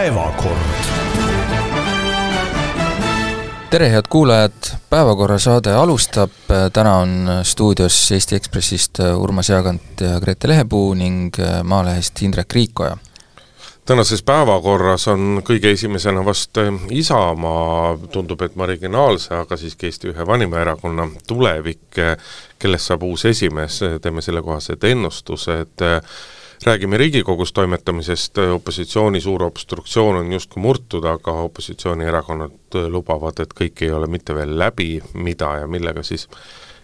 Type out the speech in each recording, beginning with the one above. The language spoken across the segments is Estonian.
päevakord. tere, head kuulajad, Päevakorra saade alustab, täna on stuudios Eesti Ekspressist Urmas Jaagant ja Grete Lehepuu ning Maalehest Indrek Riikoja. Tänases päevakorras on kõige esimesena vast Isamaa, tundub, et marginaalse, aga siiski Eesti ühe vanima erakonna tulevik, kellest saab uus esimees, teeme sellekohased ennustused, räägime Riigikogus toimetamisest, opositsiooni suur obstruktsioon on justkui murtud, aga opositsioonierakonnad lubavad, et kõik ei ole mitte veel läbi, mida ja millega siis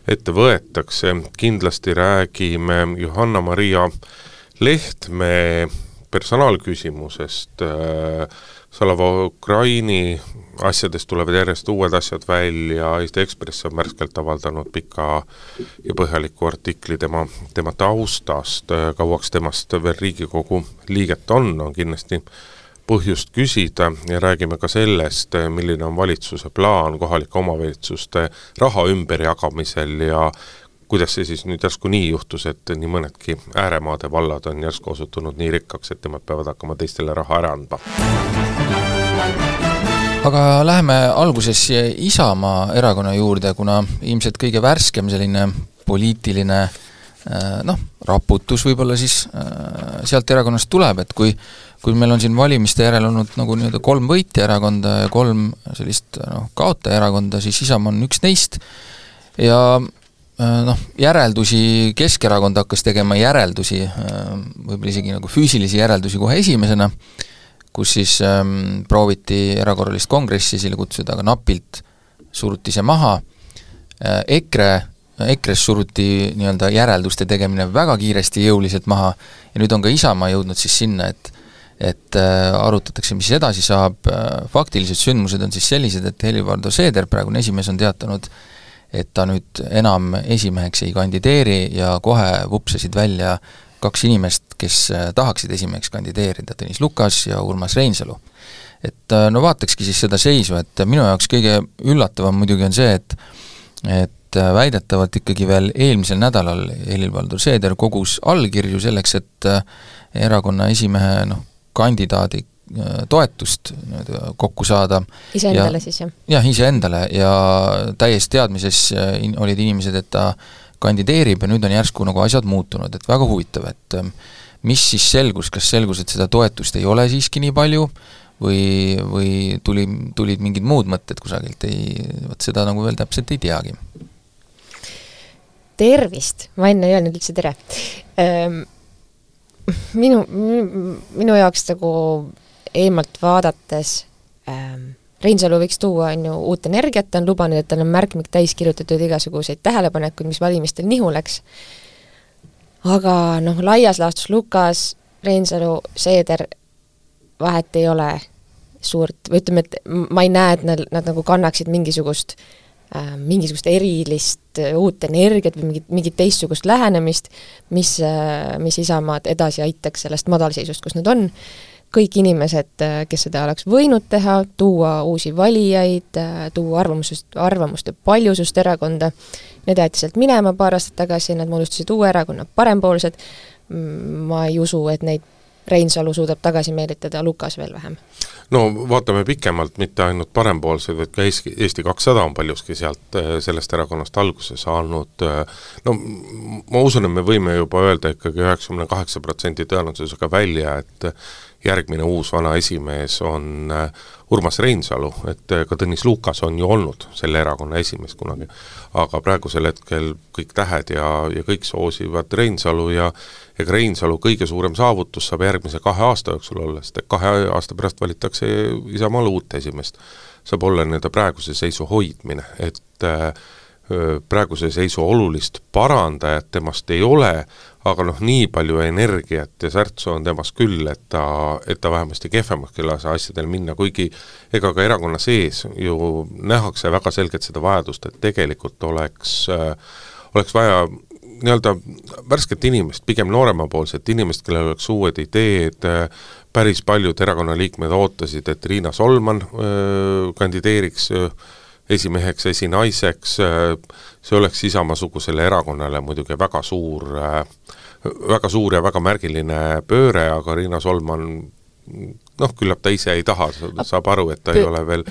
ette võetakse, kindlasti räägime Johanna-Maria Lehtme personaalküsimusest, äh, Salava Ukraini asjadest tulevad järjest uued asjad välja, Eesti Ekspress on värskelt avaldanud pika ja põhjaliku artikli tema, tema taustast, kauaks temast veel Riigikogu liiget on, on kindlasti põhjust küsida. Ja räägime ka sellest, milline on valitsuse plaan kohalike omavalitsuste raha ümberjagamisel ja kuidas see siis nüüd järsku nii juhtus, et nii mõnedki ääremaade vallad on järsku osutunud nii rikkaks, et nemad peavad hakkama teistele raha ära andma? aga läheme alguses Isamaa erakonna juurde, kuna ilmselt kõige värskem selline poliitiline äh, noh, raputus võib-olla siis äh, sealt erakonnast tuleb, et kui kui meil on siin valimiste järel olnud nagu nii-öelda kolm võitjaerakonda ja kolm sellist noh, kaotajaerakonda, siis Isamaa on üks neist ja noh, järeldusi, Keskerakond hakkas tegema järeldusi, äh, võib-olla isegi nagu füüsilisi järeldusi kohe esimesena, kus siis ähm, prooviti erakorralist kongressi esile kutsuda, aga napilt suruti see maha. Äh,, EKRE, EKRE-s suruti nii-öelda järelduste tegemine väga kiiresti jõuliselt maha ja nüüd on ka Isamaa jõudnud siis sinna, et et äh, arutatakse, mis edasi saab. Äh,, faktilised sündmused on siis sellised, et Helir-Valdor Seeder, praegune esimees, on teatanud äh, et ta nüüd enam esimeheks ei kandideeri ja kohe vupsasid välja kaks inimest, kes äh, tahaksid esimeheks kandideerida, Tõnis Lukas ja Urmas Reinsalu. et äh, no vaatakski siis seda seisu, et minu jaoks kõige üllatavam muidugi on see, et et äh, väidetavalt ikkagi veel eelmisel nädalal Helir-Valdor Seeder kogus allkirju selleks, et erakonna esimehe noh, kandidaadi toetust nii-öelda kokku saada. iseendale siis, jah? jah, iseendale ja täies teadmises äh, in-, olid inimesed, et ta kandideerib ja nüüd on järsku nagu asjad muutunud, et väga huvitav, et ähm, mis siis selgus, kas selgus, et seda toetust ei ole siiski nii palju või, või tuli, tulid mingid muud mõtted kusagilt, ei, vot seda nagu veel täpselt ei teagi. tervist, ma enne ei öelnud üldse tere ähm,. minu, minu jaoks nagu eemalt vaadates ähm, Reinsalu võiks tuua, on ju, uut energiat, ta on lubanud, et tal on märkmik täis kirjutatud igasuguseid tähelepanekuid, mis valimistel nihu läks, aga noh, laias laastus Lukas, Reinsalu, Seeder, vahet ei ole suurt, või ütleme, et ma ei näe, et nad, nad nagu kannaksid mingisugust äh, mingisugust erilist äh, uut energiat või mingit, mingit teistsugust lähenemist, mis äh,, mis Isamaad edasi aitaks sellest madalseisust, kus nad on kõik inimesed, äh, kes seda oleks võinud teha, tuua uusi valijaid, äh, tuua arvamusest, arvamuste paljusust erakonda, need jäeti sealt minema paar aastat tagasi, nad moodustasid uue erakonna, Parempoolsed, mm, ma ei usu, et neid Reinsalu suudab tagasi meelitada, Lukas veel vähem. no vaatame pikemalt, mitte ainult parempoolseid, vaid ka Eesti, Eesti kakssada on paljuski sealt, äh, sellest erakonnast alguse saanud, no ma usun, et me võime juba öelda ikkagi üheksakümne kaheksa protsendi tõenäosusega välja, et järgmine uus vana esimees on äh, Urmas Reinsalu, et äh, ka Tõnis Lukas on ju olnud selle erakonna esimees kunagi. aga praegusel hetkel kõik tähed ja, ja kõik soosivad Reinsalu ja ega Reinsalu kõige suurem saavutus saab järgmise kahe aasta jooksul olla, sest et kahe aasta pärast valitakse Isamaale uut esimeest. saab olla nii-öelda praeguse seisu hoidmine, et äh, praeguse seisu olulist parandajat temast ei ole, aga noh, nii palju energiat ja särtsu on temas küll, et ta, et ta vähemasti kehvemaks ei lase asjadel minna, kuigi ega ka erakonna sees ju nähakse väga selgelt seda vajadust, et tegelikult oleks äh,, oleks vaja nii-öelda värsket inimest, pigem nooremapoolset inimest, kellel oleks uued ideed, päris paljud erakonna liikmed ootasid, et Riina Solman öö, äh, kandideeriks öö, esimeheks, esinaiseks, see oleks Isamaa-sugusele erakonnale muidugi väga suur, väga suur ja väga märgiline pööre, aga Riina Solman noh, küllap ta ise ei taha, saab aru, et ta ei ole veel,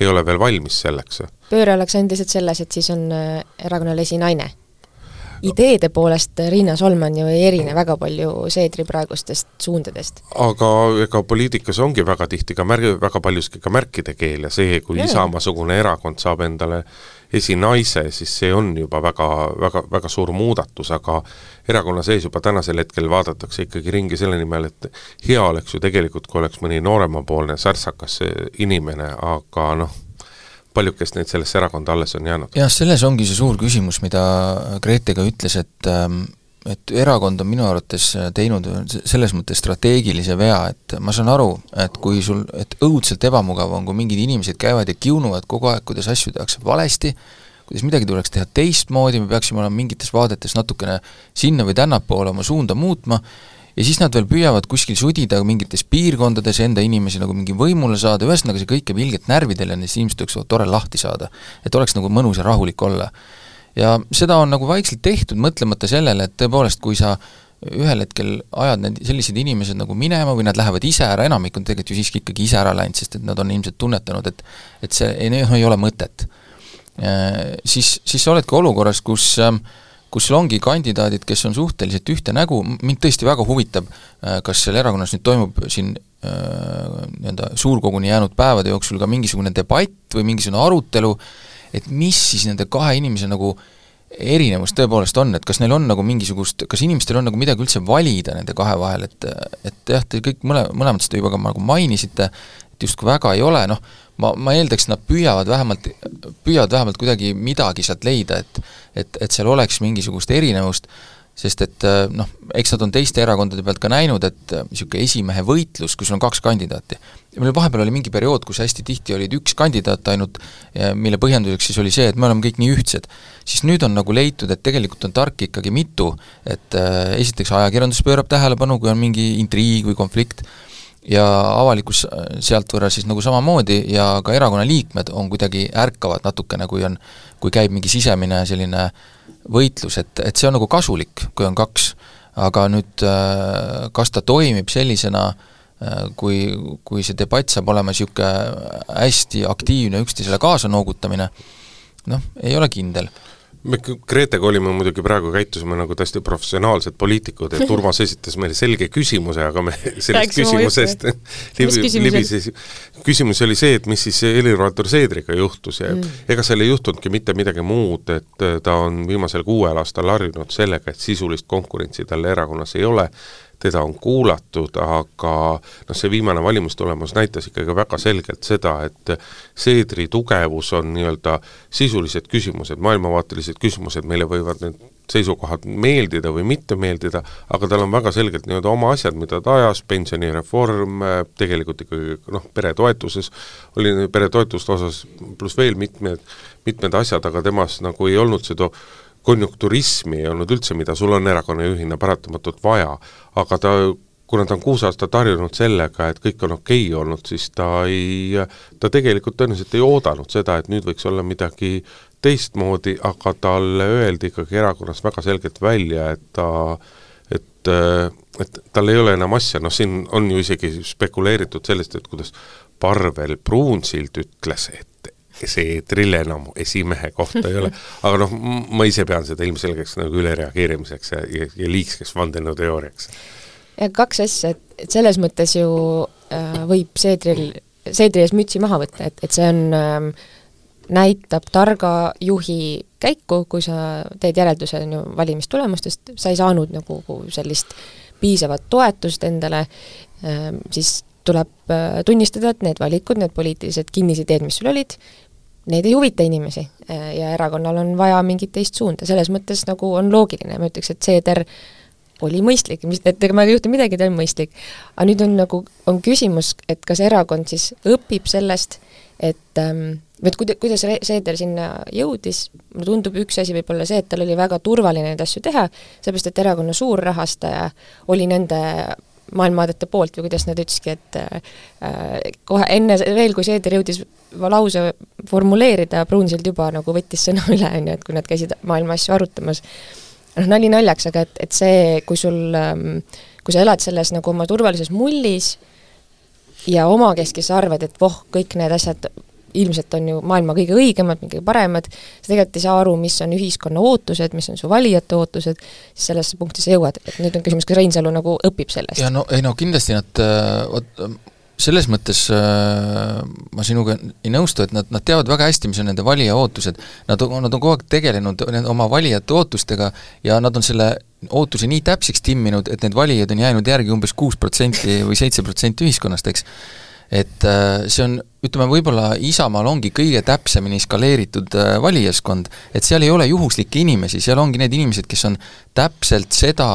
ei ole veel valmis selleks. pööre oleks endiselt selles, et siis on äh, erakonnal esinaine ideede poolest Riina Solman ju ei erine väga palju Seedri praegustest suundadest. aga ega poliitikas ongi väga tihti ka märg-, väga paljuski ka märkide keel ja see, kui Isamaa-sugune erakond saab endale esinaise, siis see on juba väga, väga, väga suur muudatus, aga erakonna sees juba tänasel hetkel vaadatakse ikkagi ringi selle nimel, et hea oleks ju tegelikult, kui oleks mõni nooremapoolne särtsakas inimene, aga noh, paljukest neid sellesse erakonda alles on jäänud. jah, selles ongi see suur küsimus, mida Grete ka ütles, et ähm, et erakond on minu arvates teinud selles mõttes strateegilise vea, et ma saan aru, et kui sul, et õudselt ebamugav on, kui mingid inimesed käivad ja kiunuvad kogu aeg, kuidas asju tehakse valesti, kuidas midagi tuleks teha teistmoodi, me peaksime olema mingites vaadetes natukene sinna või tännapoole oma suunda muutma, ja siis nad veel püüavad kuskil sudida mingites piirkondades enda inimesi nagu mingi võimule saada, ühesõnaga see kõik käib ilgelt närvidele neist inimesed oleks tore lahti saada. et oleks nagu mõnus ja rahulik olla. ja seda on nagu vaikselt tehtud, mõtlemata sellele, et tõepoolest, kui sa ühel hetkel ajad need sellised inimesed nagu minema või nad lähevad ise ära, enamik on tegelikult ju siiski ikkagi ise ära läinud, sest et nad on ilmselt tunnetanud, et et see ei, no ei ole mõtet. Siis, siis sa oledki olukorras, kus äh, kus sul ongi kandidaadid, kes on suhteliselt ühte nägu, mind tõesti väga huvitab, äh, kas seal erakonnas nüüd toimub siin äh, nii-öelda suurkoguni jäänud päevade jooksul ka mingisugune debatt või mingisugune arutelu, et mis siis nende kahe inimese nagu erinevus tõepoolest on, et kas neil on nagu mingisugust, kas inimestel on nagu midagi üldse valida nende kahe vahel, et et jah, te kõik mõle, mõlemad seda juba ka nagu mainisite, et justkui väga ei ole, noh, ma, ma eeldaks, nad püüavad vähemalt, püüavad vähemalt kuidagi midagi sealt leida, et et, et seal oleks mingisugust erinevust, sest et noh, eks nad on teiste erakondade pealt ka näinud, et niisugune esimehe võitlus, kui sul on kaks kandidaati, meil vahepeal oli mingi periood, kus hästi tihti olid üks kandidaat ainult, mille põhjenduseks siis oli see, et me oleme kõik nii ühtsed, siis nüüd on nagu leitud, et tegelikult on tark ikkagi mitu, et äh, esiteks ajakirjandus pöörab tähelepanu, kui on mingi intriig või konflikt, ja avalikkus äh, sealt võrra siis nagu samamoodi ja ka erakonna liikmed on kuidagi ärkavad natukene, kui on, kui käib mingi sisemine selline võitlus, et, et see on nagu kasulik, kui on kaks, aga nüüd äh, kas ta toimib sellisena, äh, kui, kui see debatt saab olema niisugune hästi aktiivne üksteisele kaasa noogutamine, noh, ei ole kindel me Gretega olime muidugi praegu, käitusime nagu täiesti professionaalsed poliitikud, et Urmas esitas meile selge küsimuse, aga me sellest küsimusest libises, küsimus oli see, et mis siis Helir-Valdor Seedriga juhtus ja mm. ega seal ei juhtunudki mitte midagi muud, et ta on viimasel kuuel aastal harjunud sellega, et sisulist konkurentsi tal erakonnas ei ole, teda on kuulatud, aga noh, see viimane valimistulemus näitas ikkagi väga selgelt seda, et Seedri tugevus on nii-öelda sisulised küsimused, maailmavaatelised küsimused, meile võivad need seisukohad meeldida või mitte meeldida, aga tal on väga selgelt nii-öelda oma asjad, mida ta ajas, pensionireform, tegelikult ikkagi noh, peretoetuses oli peretoetuste osas pluss veel mitmed, mitmed asjad, aga temas nagu ei olnud seda konjunkturismi ei olnud üldse, mida sul on erakonnajuhina paratamatult vaja, aga ta, kuna ta on kuus aastat harjunud sellega, et kõik on okei okay olnud, siis ta ei, ta tegelikult tõenäoliselt ei oodanud seda, et nüüd võiks olla midagi teistmoodi, aga talle öeldi ikkagi erakonnas väga selgelt välja, et ta et, et tal ei ole enam asja, noh siin on ju isegi spekuleeritud sellest, et kuidas Parvel Pruunsild ütles, et see eetril enam esimehe kohta ei ole, aga noh, ma ise pean seda ilmselgeks nagu ülereageerimiseks ja, ja, ja liigseks vandenõuteooriaks. ja kaks asja, et, et selles mõttes ju äh, võib Seedril, Seedri ees mütsi maha võtta, et, et see on äh, näitab targa juhi käiku, kui sa teed järelduse on ju valimistulemustest, sa ei saanud nagu sellist piisavat toetust endale äh,, siis tuleb äh, tunnistada, et need valikud, need poliitilised kinnisideed, mis sul olid, need ei huvita inimesi äh, ja erakonnal on vaja mingit teist suunda, selles mõttes nagu on loogiline, ma ütleks, et Seeder oli mõistlik, mis, et ega ma ei juhtu midagi, ta on mõistlik. aga nüüd on nagu, on küsimus, et kas erakond siis õpib sellest, et ähm, et kuida-, kuidas Seeder sinna jõudis, mulle tundub, üks asi võib olla see, et tal oli väga turvaline neid asju teha, sellepärast et erakonna suurrahastaja oli nende maailmavaadete poolt või kuidas nad ütlesidki, et äh, kohe enne veel, kui Seeder jõudis lause formuleerida, Pruunsild juba nagu võttis sõna üle, on ju, et kui nad käisid maailma asju arutamas. noh, nali naljaks, aga et, et see, kui sul ähm,, kui sa elad selles nagu oma turvalises mullis, ja omakeskis arvad, et voh, kõik need asjad ilmselt on ju maailma kõige õigemad, kõige paremad, sa tegelikult ei saa aru, mis on ühiskonna ootused, mis on su valijate ootused, siis sellesse punkti sa jõuad, et nüüd on küsimus, kas Reinsalu nagu õpib sellest? ja no ei no kindlasti nad, äh, vot selles mõttes äh, ma sinuga ei nõustu, et nad, nad teavad väga hästi, mis on nende valija ootused. Nad, nad on kogu aeg tegelenud oma valijate ootustega ja nad on selle ootuse nii täpseks timminud, et need valijad on jäänud järgi umbes kuus protsenti või seitse protsenti ühiskonnast, eks et äh, see on, ütleme võib-olla Isamaal ongi kõige täpsemini skaleeritud äh, valijaskond, et seal ei ole juhuslikke inimesi, seal ongi need inimesed, kes on täpselt seda,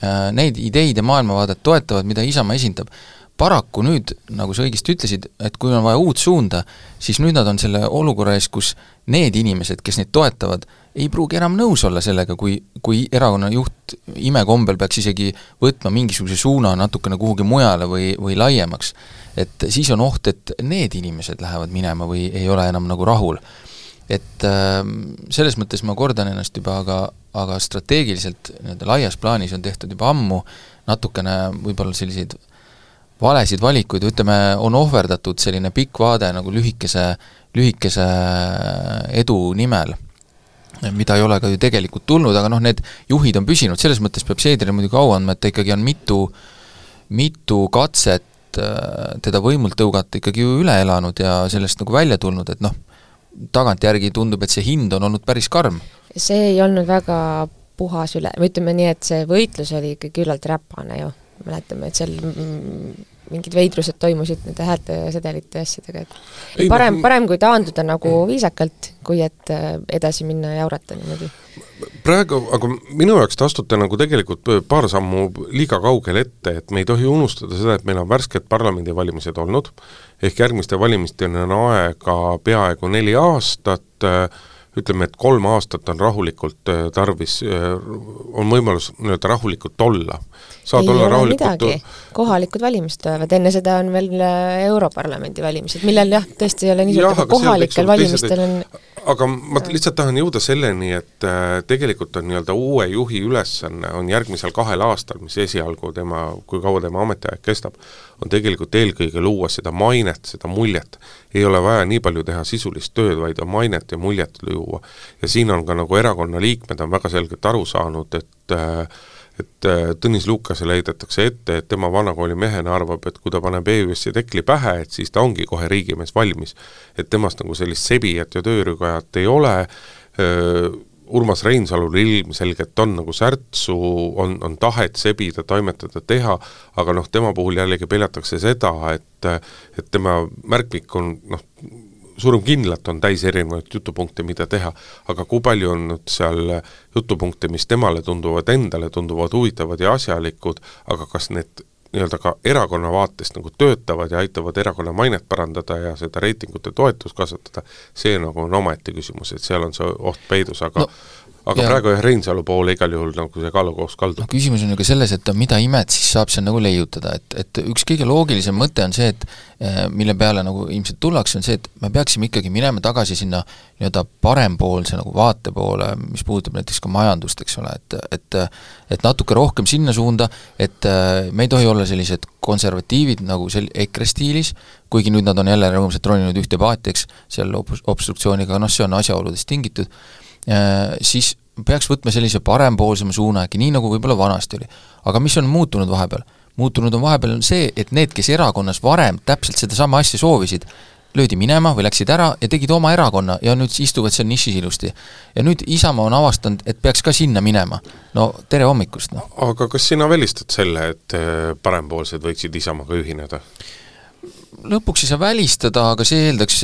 äh, neid ideid ja maailmavaadet toetavad, mida Isamaa esindab. paraku nüüd, nagu sa õigesti ütlesid, et kui on vaja uut suunda, siis nüüd nad on selle olukorra ees, kus need inimesed, kes neid toetavad, ei pruugi enam nõus olla sellega, kui, kui erakonna juht imekombel peaks isegi võtma mingisuguse suuna natukene kuhugi mujale või, või laiemaks et siis on oht, et need inimesed lähevad minema või ei ole enam nagu rahul. et äh, selles mõttes ma kordan ennast juba, aga, aga strateegiliselt nii-öelda laias plaanis on tehtud juba ammu natukene võib-olla selliseid valesid valikuid, ütleme, on ohverdatud selline pikk vaade nagu lühikese, lühikese edu nimel mida ei ole ka ju tegelikult tulnud, aga noh, need juhid on püsinud, selles mõttes peab Seederile muidugi au andma, et ta ikkagi on mitu, mitu katset teda võimult tõugata ikkagi ju üle elanud ja sellest nagu välja tulnud, et noh, tagantjärgi tundub, et see hind on olnud päris karm. see ei olnud väga puhas üle, või ütleme nii, et see võitlus oli ikka küllalt räpane ju, mäletame, et seal mingid veidrused toimusid nende häälte ja sedelite ja asjadega, et ei, parem, parem kui taanduda nagu viisakalt, kui et äh, edasi minna ja jaurata niimoodi praegu, aga minu jaoks te astute nagu tegelikult paar sammu liiga kaugele ette, et me ei tohi unustada seda, et meil on värsked parlamendivalimised olnud, ehk järgmiste valimisteni on aega peaaegu neli aastat, ütleme, et kolm aastat on rahulikult tarvis, on võimalus nii-öelda rahulikult olla. saad ei olla rahulikult kohalikud valimised tulevad, enne seda on veel Europarlamendi valimised, millel jah, tõesti ei ole niisugune, aga kohalikel valimistel on aga ma lihtsalt tahan jõuda selleni, et äh, tegelikult on nii-öelda uue juhi ülesanne on järgmisel kahel aastal, mis esialgu tema, kui kaua tema ametiaeg kestab, on tegelikult eelkõige luua seda mainet, seda muljet. ei ole vaja nii palju teha sisulist tööd, vaid on mainet ja muljet luua. ja siin on ka nagu erakonna liikmed on väga selgelt aru saanud, et äh, et äh, Tõnis Lukasele heidetakse ette, et tema vanakooli mehena arvab, et kui ta paneb EÜS-i tekli pähe, et siis ta ongi kohe riigimees valmis. et temast nagu sellist sebijat ja töörügajat ei ole, äh, Urmas Reinsalul ilmselgelt on nagu särtsu, on, on tahet sebida, toimetada, teha, aga noh, tema puhul jällegi peljatakse seda, et et tema märkmik on noh, surmkindlalt on täis erinevaid jutupunkte, mida teha, aga kui palju on nüüd seal jutupunkte, mis temale tunduvad, endale tunduvad huvitavad ja asjalikud, aga kas need nii-öelda ka erakonna vaatest nagu töötavad ja aitavad erakonna mainet parandada ja seda reitingute toetust kasvatada, see nagu on omaette küsimus, et seal on see oht peidus, aga no aga ja. praegu jah, Reinsalu poole igal juhul nagu see kaalukoos kaldub. no küsimus on ju ka selles, et mida imet siis saab seal nagu leiutada, et, et üks kõige loogilisem mõte on see, et eh, mille peale nagu ilmselt tullakse, on see, et me peaksime ikkagi minema tagasi sinna nii-öelda parempoolse nagu vaate poole, mis puudutab näiteks ka majandust, eks ole, et, et et natuke rohkem sinna suunda, et eh, me ei tohi olla sellised konservatiivid nagu sel-, EKRE stiilis, kuigi nüüd nad on jälle rõõmsalt roninud ühte paati, eks, seal ob-, obstruktsiooniga, noh, see on asjaoludest tingitud, siis peaks võtma sellise parempoolsema suuna äkki, nii nagu võib-olla vanasti oli. aga mis on muutunud vahepeal? muutunud on vahepeal on see, et need, kes erakonnas varem täpselt sedasama asja soovisid, löödi minema või läksid ära ja tegid oma erakonna ja nüüd istuvad seal nišis ilusti. ja nüüd Isamaa on avastanud, et peaks ka sinna minema. no tere hommikust, noh. aga kas sina välistad selle, et äh, parempoolsed võiksid Isamaaga ühineda? Lõpuks ei saa välistada, aga see eeldaks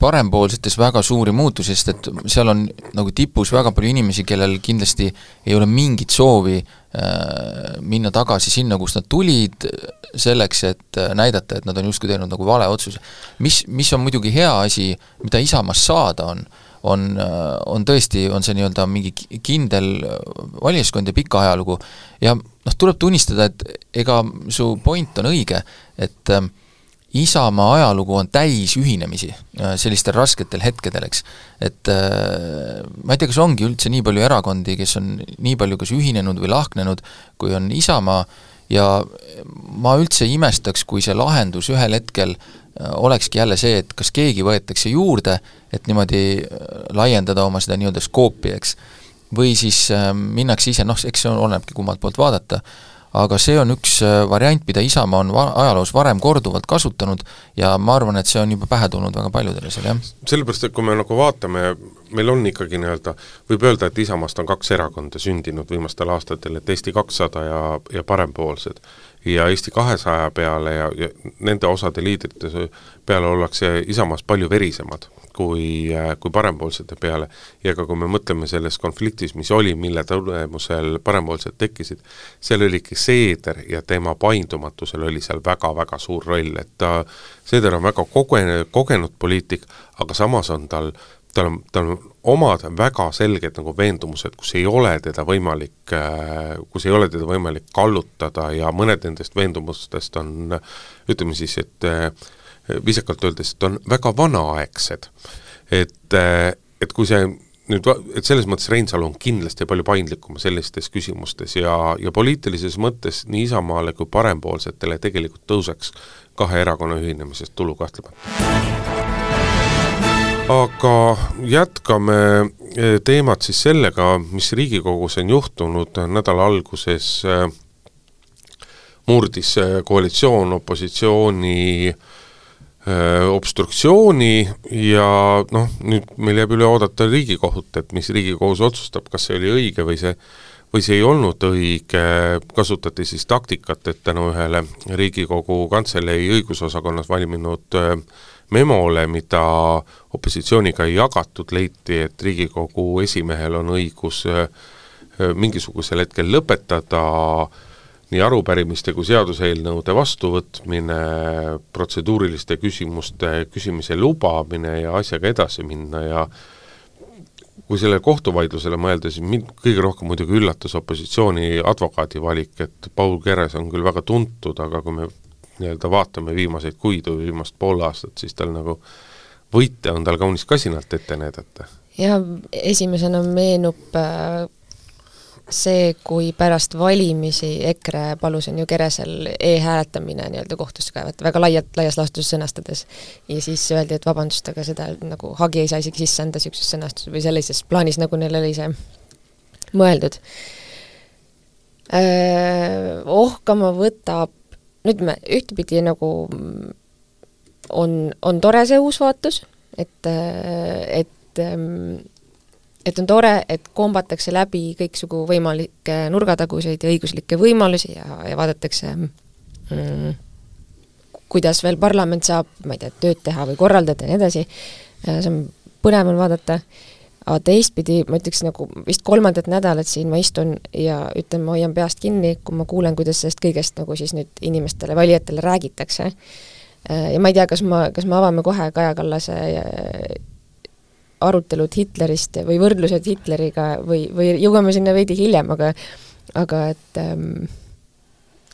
parempoolsetes väga suuri muutusi, sest et seal on nagu tipus väga palju inimesi, kellel kindlasti ei ole mingit soovi äh, minna tagasi sinna, kust nad tulid, selleks, et äh, näidata, et nad on justkui teinud nagu vale otsuse. mis, mis on muidugi hea asi, mida Isamaast saada on, on, äh, on tõesti, on see nii-öelda mingi kindel valijaskond ja pikk ajalugu ja noh, tuleb tunnistada, et ega su point on õige, et äh, Isamaa ajalugu on täis ühinemisi äh, sellistel rasketel hetkedel, eks. et äh, ma ei tea, kas ongi üldse nii palju erakondi, kes on nii palju kas ühinenud või lahknenud, kui on Isamaa, ja ma üldse ei imestaks, kui see lahendus ühel hetkel olekski jälle see, et kas keegi võetakse juurde, et niimoodi laiendada oma seda nii-öelda skoopi, eks, või siis minnakse ise, noh, eks see olenebki kummalt poolt vaadata, aga see on üks äh, variant, mida Isamaa on va-, ajaloos varem korduvalt kasutanud ja ma arvan, et see on juba pähe tulnud väga paljudele seal, jah. sellepärast, et kui me nagu vaatame, meil on ikkagi nii-öelda, võib öelda, et Isamaast on kaks erakonda sündinud viimastel aastatel, et Eesti kakssada ja, ja Parempoolsed. Ja Eesti kahesaja peale ja, ja nende osade liidrite peale ollakse Isamaas palju verisemad kui, äh, kui parempoolsete peale. Ja ka kui me mõtleme selles konfliktis, mis oli, mille tulemusel parempoolsed tekkisid, seal oligi Seeder ja tema paindumatusel oli seal väga-väga suur roll, et ta, Seeder on väga kogenud, kogenud poliitik, aga samas on tal tal on, tal on omad väga selged nagu veendumused, kus ei ole teda võimalik, äh, kus ei ole teda võimalik kallutada ja mõned nendest veendumustest on ütleme siis, et äh, viisakalt öeldes, et on väga vanaaegsed. et, et kui see nüüd, et selles mõttes Reinsalu on kindlasti palju paindlikum sellistes küsimustes ja, ja poliitilises mõttes nii Isamaale kui parempoolsetele tegelikult tõuseks kahe erakonna ühinemisest tulu kahtlemata. Aga jätkame e, teemat siis sellega, mis Riigikogus on juhtunud. Nädala alguses e, murdis e, koalitsioon opositsiooni äh, obstruktsiooni ja noh, nüüd meil jääb üle oodata Riigikohut, et mis Riigikohus otsustab, kas see oli õige või see või see ei olnud õige, kasutati siis taktikat, et tänu ühele Riigikogu Kantselei õigusosakonnas valminud memole, mida opositsiooniga ei jagatud, leiti, et Riigikogu esimehel on õigus mingisugusel hetkel lõpetada äh, nii arupärimiste kui seaduseelnõude vastuvõtmine, protseduuriliste küsimuste küsimise lubamine ja asjaga edasi minna ja kui sellele kohtuvaidlusele mõelda, siis mind kõige rohkem muidugi üllatas opositsiooni advokaadi valik, et Paul Keres on küll väga tuntud, aga kui me nii-öelda vaatame viimaseid kuid või viimast pool aastat, siis tal nagu võite on tal kaunis kasinalt ette näidata. ja esimesena meenub äh see, kui pärast valimisi EKRE palus, on ju, Keresel e-hääletamine nii-öelda kohtusse kaevata, väga laialt, laias laastus sõnastades. ja siis öeldi, et vabandust, aga seda nagu hagi ei saa isegi sisse anda niisuguses sõnastuses või sellises plaanis, nagu neil oli see mõeldud. Ohkama võtab, no ütleme, ühtepidi nagu on, on tore see uus vaatus, et, et et on tore, et kombatakse läbi kõiksugu võimalikke nurgataguseid ja õiguslikke võimalusi ja, ja vaadatakse mm, kuidas veel parlament saab, ma ei tea, tööd teha või korraldada ja nii edasi, see on põnev on vaadata, aga teistpidi ma ütleks nagu vist kolmandat nädalat siin ma istun ja ütlen, ma hoian peast kinni, kui ma kuulen, kuidas sellest kõigest nagu siis nüüd inimestele, valijatele räägitakse. ja ma ei tea, kas ma, kas me avame kohe Kaja Kallase arutelud Hitlerist või võrdlused Hitleriga või, või jõuame sinna veidi hiljem, aga aga et ähm,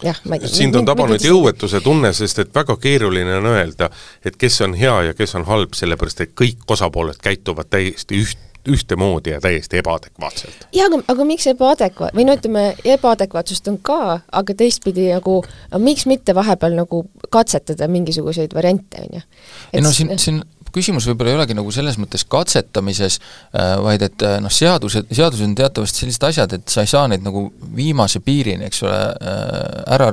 jah, ma ei tea. sind on tabanud jõuetuse tunne, sest et väga keeruline on öelda, et kes on hea ja kes on halb, sellepärast et kõik osapooled käituvad täiesti üht, ühtemoodi ja täiesti ebaadekvaatselt. jaa, aga, aga miks ebaadekvaat-, või no ütleme, ebaadekvaatsust on ka, aga teistpidi nagu, miks mitte vahepeal nagu katsetada mingisuguseid variante, on ju. ei no siin, siin küsimus võib-olla ei olegi nagu selles mõttes katsetamises, äh, vaid et äh, noh, seadused, seadused on teatavasti sellised asjad, et sa ei saa neid nagu viimase piirini, eks ole, äh, ära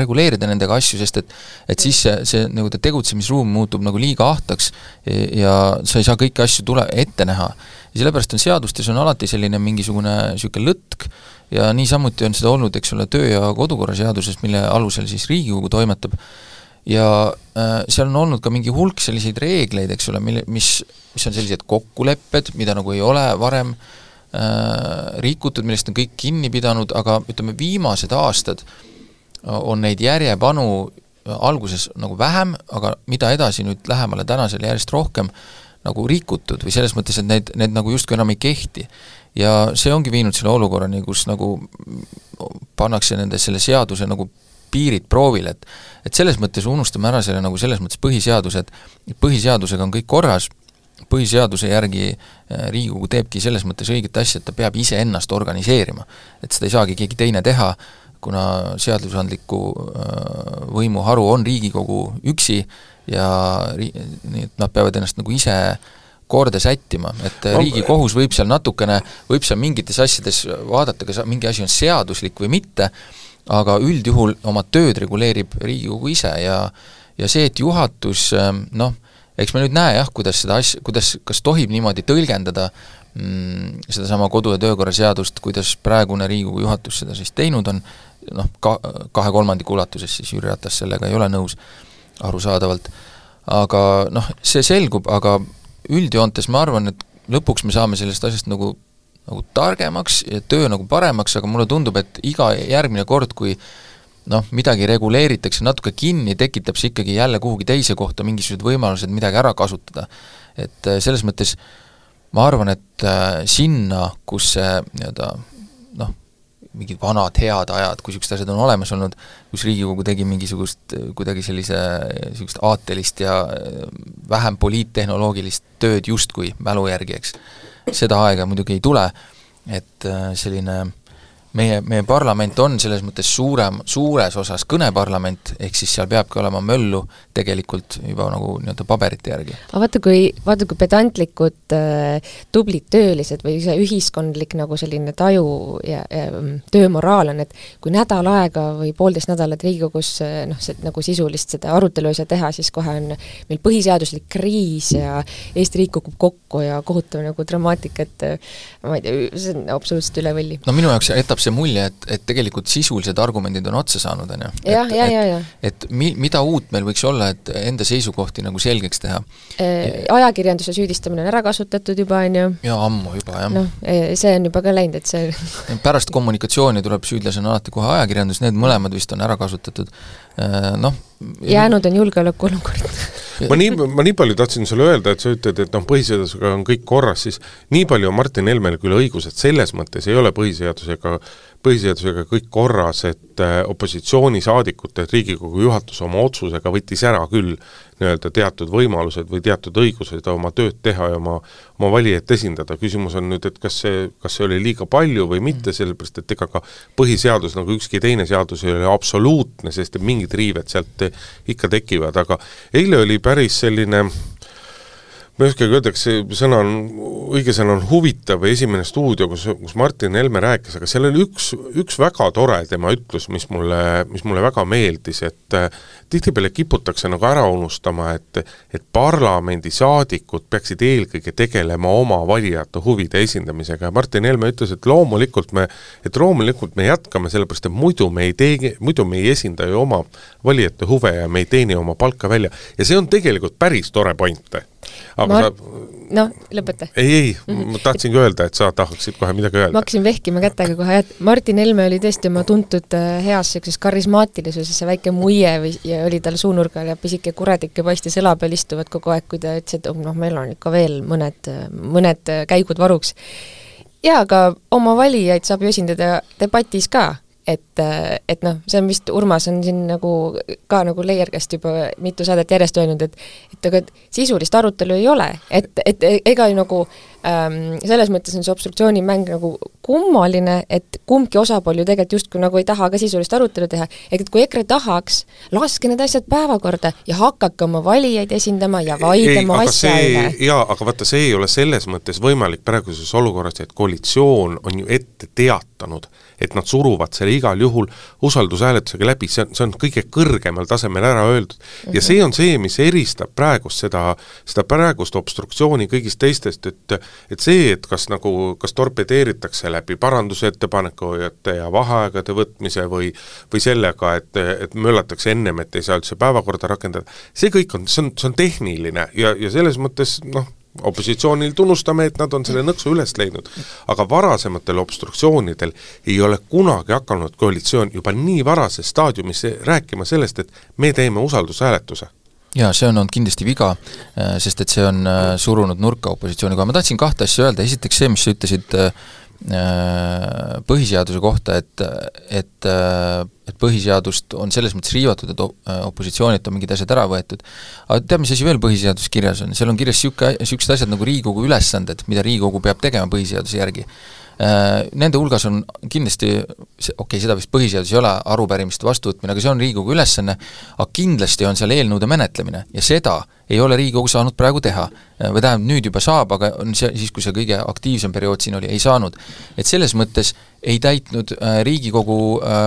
reguleerida nendega asju, sest et et siis see, see nagu tegutsemisruum muutub nagu liiga ahtaks ja sa ei saa kõiki asju tule, ette näha. ja sellepärast on seadustes on alati selline mingisugune niisugune lõtk, ja niisamuti on seda olnud, eks ole, töö- ja kodukorraseaduses, mille alusel siis Riigikogu toimetab, ja äh, seal on olnud ka mingi hulk selliseid reegleid, eks ole, mille, mis, mis on sellised kokkulepped, mida nagu ei ole varem äh, rikutud, millest on kõik kinni pidanud, aga ütleme, viimased aastad on neid järjepanu alguses nagu vähem, aga mida edasi nüüd lähemale tänasele järjest rohkem nagu rikutud või selles mõttes, et need, need nagu justkui enam ei kehti. ja see ongi viinud selle olukorrani, kus nagu pannakse nende, selle seaduse nagu piirid proovile, et et selles mõttes unustame ära selle nagu selles mõttes põhiseaduse, et põhiseadusega on kõik korras, põhiseaduse järgi äh, Riigikogu teebki selles mõttes õiget asja, et ta peab iseennast organiseerima. et seda ei saagi keegi teine teha, kuna seadusandliku võimuharu on Riigikogu üksi ja ri-, nii et nad peavad ennast nagu ise korda sättima, et no, Riigikohus võib seal natukene, võib seal mingites asjades vaadata, kas mingi asi on seaduslik või mitte, aga üldjuhul oma tööd reguleerib Riigikogu ise ja ja see, et juhatus noh, eks me nüüd näe jah, kuidas seda asja, kuidas, kas tohib niimoodi tõlgendada mm, sedasama kodu- ja töökorra seadust, kuidas praegune Riigikogu juhatus seda siis teinud on, noh, ka-, kahe kolmandiku ulatuses siis Jüri Ratas sellega ei ole nõus, arusaadavalt, aga noh, see selgub, aga üldjoontes ma arvan, et lõpuks me saame sellest asjast nagu nagu targemaks ja töö nagu paremaks, aga mulle tundub, et iga järgmine kord, kui noh, midagi reguleeritakse natuke kinni, tekitab see ikkagi jälle kuhugi teise kohta mingisugused võimalused midagi ära kasutada. et äh, selles mõttes ma arvan, et äh, sinna, kus see nii-öelda noh, mingid vanad head ajad, kui niisugused asjad on olemas olnud, kus Riigikogu tegi mingisugust kuidagi sellise, niisugust aatelist ja vähem poliittehnoloogilist tööd justkui mälu järgi, eks. Seda aega muidugi ei tule, et äh, selline meie, meie parlament on selles mõttes suurem, suures osas kõneparlament, ehk siis seal peabki olema möllu tegelikult juba nagu nii-öelda paberite järgi. aga vaata, kui, vaata kui pedantlikud äh, tublid töölised või see ühiskondlik nagu selline taju ja, ja mm, töömoraal on, et kui nädal aega või poolteist nädalat Riigikogus äh, noh, nagu sisulist seda arutelu ei saa teha, siis kohe on meil põhiseaduslik kriis ja Eesti riik kukub kokku ja kohutav nagu dramaatika, et äh, ma ei tea, see on absoluutselt üle võlli. no minu jaoks jätab see mulje, et, et tegelikult sisulised argumendid on otsa saanud, on ju. jah, ja, ja, ja. et mi-, mida uut meil võiks olla, et enda seisukohti nagu selgeks teha e,? Ajakirjanduse süüdistamine on ära kasutatud juba, on ju. jaa, ammu juba, jah. noh, see on juba ka läinud, et see pärast kommunikatsiooni tuleb süüdlasena alati kohe ajakirjandus, need mõlemad vist on ära kasutatud, noh jäänud on julgeolekuolukord ma nii, ma nii palju tahtsin sulle öelda, et sa ütled, et noh, põhiseadusega on kõik korras, siis nii palju on Martin Helmel küll õigus, et selles mõttes ei ole põhiseadusega põhiseadusega kõik korras, et äh, opositsioonisaadikute, et Riigikogu juhatus oma otsusega võttis ära küll nii-öelda teatud võimalused või teatud õigused oma tööd teha ja oma, oma valijaid esindada, küsimus on nüüd, et kas see, kas see oli liiga palju või mitte, sellepärast et ega ka põhiseadus, nagu ükski teine seadus ei ole absoluutne, sest mingid riived sealt ikka tekivad, aga eile oli päris selline ma ei oskagi öelda, kas see sõna on, õige sõna on huvitav või esimene stuudio, kus, kus Martin Helme rääkis, aga seal oli üks, üks väga tore tema ütlus, mis mulle, mis mulle väga meeldis, et äh, tihtipeale kiputakse nagu ära unustama, et et parlamendisaadikud peaksid eelkõige tegelema oma valijate huvide esindamisega ja Martin Helme ütles, et loomulikult me, et loomulikult me jätkame, sellepärast et muidu me ei tee, muidu me ei esinda ju oma valijate huve ja me ei teeni oma palka välja. ja see on tegelikult päris tore point aga ma... sa noh, lõpeta. ei, ei mm, -hmm. ma tahtsingi öelda, et sa tahaksid kohe midagi öelda. ma hakkasin vehkima kätega kohe, et Martin Helme oli tõesti oma tuntud äh, heas niisuguses karismaatilisuses, see väike muie või, ja oli tal suunurgal ja pisike kuradike paistis õla peal istuvad kogu aeg, kui ta ütles, et oh, noh, meil on ikka veel mõned, mõned käigud varuks. jaa, aga oma valijaid saab ju esindada debatis ka et, et noh, see on vist, Urmas on siin nagu ka nagu Leier käest juba mitu saadet järjest öelnud, et et aga sisulist arutelu ei ole, et, et ega ju nagu ähm, selles mõttes on see obstruktsioonimäng nagu kummaline, et kumbki osapool ju tegelikult justkui nagu ei taha ka sisulist arutelu teha, ehk et kui EKRE tahaks, laske need asjad päevakorda ja hakake oma valijaid esindama ja vaidlema asja üle. jaa, aga vaata, see ei ole selles mõttes võimalik praeguses olukorras, et koalitsioon on ju ette teatanud, et nad suruvad selle igal juhul usaldushääletusega läbi, see on, see on kõige kõrgemal tasemel ära öeldud mm. -hmm. ja see on see, mis eristab praegust seda, seda praegust obstruktsiooni kõigist teistest, et et see, et kas nagu, kas torpedeeritakse läbi parandusettepanekute ja vaheaegade võtmise või või sellega, et, et möllatakse ennem, et ei saa üldse päevakorda rakendada, see kõik on, see on, see on tehniline ja, ja selles mõttes noh, opositsioonil tunnustame, et nad on selle nõksu üles leidnud. aga varasematel obstruktsioonidel ei ole kunagi hakanud koalitsioon juba nii varases staadiumis rääkima sellest, et me teeme usaldushääletuse. Jaa, see on olnud kindlasti viga, äh, sest et see on äh, surunud nurka opositsiooni koha, ma tahtsin kahte asja öelda, esiteks see, mis sa ütlesid äh, põhiseaduse kohta, et, et et põhiseadust on selles mõttes riivatud, et äh, opositsioonilt on mingid asjad ära võetud, aga tead, mis asi veel põhiseaduses kirjas on, seal on kirjas niisugune, niisugused asjad nagu Riigikogu ülesanded, mida Riigikogu peab tegema põhiseaduse järgi. Äh, nende hulgas on kindlasti, okei okay,, seda vist põhiseadus ei ole, arupärimiste vastuvõtmine, aga see on Riigikogu ülesanne, aga kindlasti on seal eelnõude menetlemine. Ja seda ei ole Riigikogu saanud praegu teha. Äh, või tähendab, nüüd juba saab, aga on see, siis kui see kõige aktiivsem periood siin oli, ei saanud. et selles mõttes ei täitnud äh, Riigikogu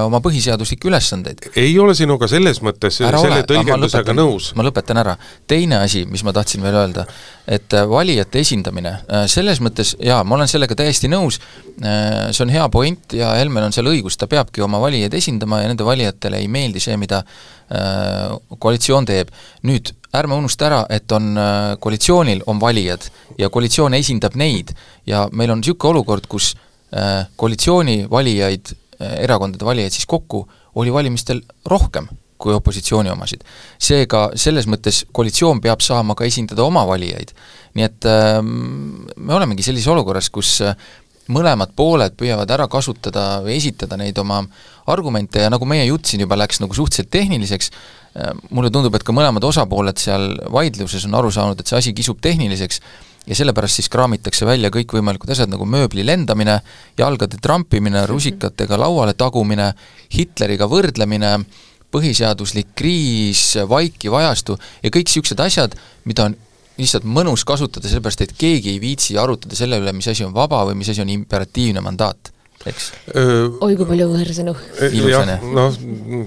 oma põhiseaduslikke ülesandeid. ei ole sinuga selles mõttes Ära selle ole, tõlgendusega nõus. ma lõpetan ära. teine asi, mis ma tahtsin veel öelda, et valijate esindamine, selles mõttes jaa, ma olen sellega täiesti nõus, Äh, see on hea point ja Helmel on seal õigus, ta peabki oma valijaid esindama ja nende valijatele ei meeldi see, mida äh, koalitsioon teeb. nüüd ärme unusta ära, et on, äh, koalitsioonil on valijad ja koalitsioon esindab neid ja meil on niisugune olukord, kus koalitsiooni valijaid, erakondade valijaid siis kokku, oli valimistel rohkem kui opositsiooni omasid. seega selles mõttes koalitsioon peab saama ka esindada oma valijaid. nii et äh, me olemegi sellises olukorras, kus mõlemad pooled püüavad ära kasutada või esitada neid oma argumente ja nagu meie jutt siin juba läks nagu suhteliselt tehniliseks, äh, mulle tundub, et ka mõlemad osapooled seal vaidluses on aru saanud, et see asi kisub tehniliseks ja sellepärast siis kraamitakse välja kõikvõimalikud asjad nagu mööbli lendamine, jalgade trampimine, rusikatega lauale tagumine, Hitleriga võrdlemine, põhiseaduslik kriis, vaikiv ajastu ja kõik niisugused asjad, mida on lihtsalt mõnus kasutada, sellepärast et keegi ei viitsi arutada selle üle, mis asi on vaba või mis asi on imperatiivne mandaat, eks? oi kui palju võõrsõnu. jah, noh,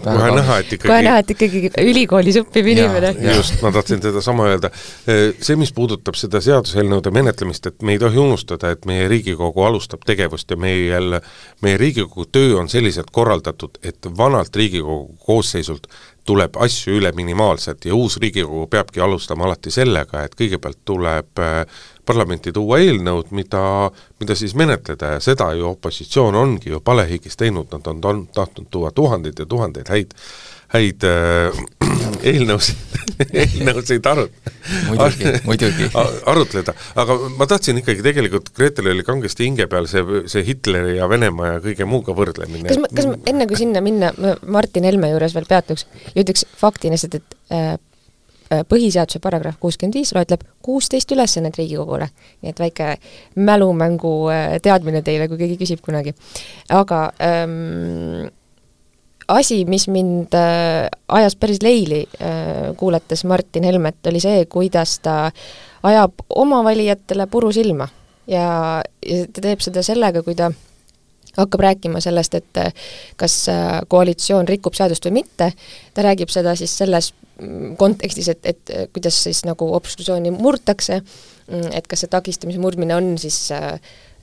kohe näha, et ikkagi kohe näha, et ikkagi ülikoolis õppiv inimene. just, ma tahtsin sedasama öelda. See, mis puudutab seda seaduseelnõude menetlemist, et me ei tohi unustada, et meie Riigikogu alustab tegevust ja meil, meie Riigikogu töö on selliselt korraldatud, et vanalt Riigikogu koosseisult tuleb asju üle minimaalselt ja uus Riigikogu peabki alustama alati sellega, et kõigepealt tuleb äh, parlamenti tuua eelnõud, mida, mida siis menetleda ja seda ju opositsioon ongi ju palehigis teinud, nad on, on tahtnud tuua tuhandeid ja tuhandeid häid häid äh, eelnõusid eelnõusid arut-. muidugi, muidugi. arutleda, aga ma tahtsin ikkagi tegelikult, Gretel oli kangesti hinge peal see, see Hitleri ja Venemaa ja kõige muuga võrdlemine. kas ma, kas ma enne kui sinna minna, ma Martin Helme juures veel peatuks ja ütleks faktina lihtsalt, et äh, põhiseaduse paragrahv kuuskümmend viis loetleb kuusteist ülesannet Riigikogule. nii et väike mälumängu äh, teadmine teile, kui keegi küsib kunagi. aga ähm, asi, mis mind äh, ajas päris leili äh,, kuulates Martin Helmet, oli see, kuidas ta ajab oma valijatele puru silma ja, ja ta teeb seda sellega, kui ta hakkab rääkima sellest, et äh, kas äh, koalitsioon rikub seadust või mitte, ta räägib seda siis selles mm, kontekstis, et, et äh, kuidas siis nagu obstruktsiooni murtakse, mm, et kas see takistamise murdmine on siis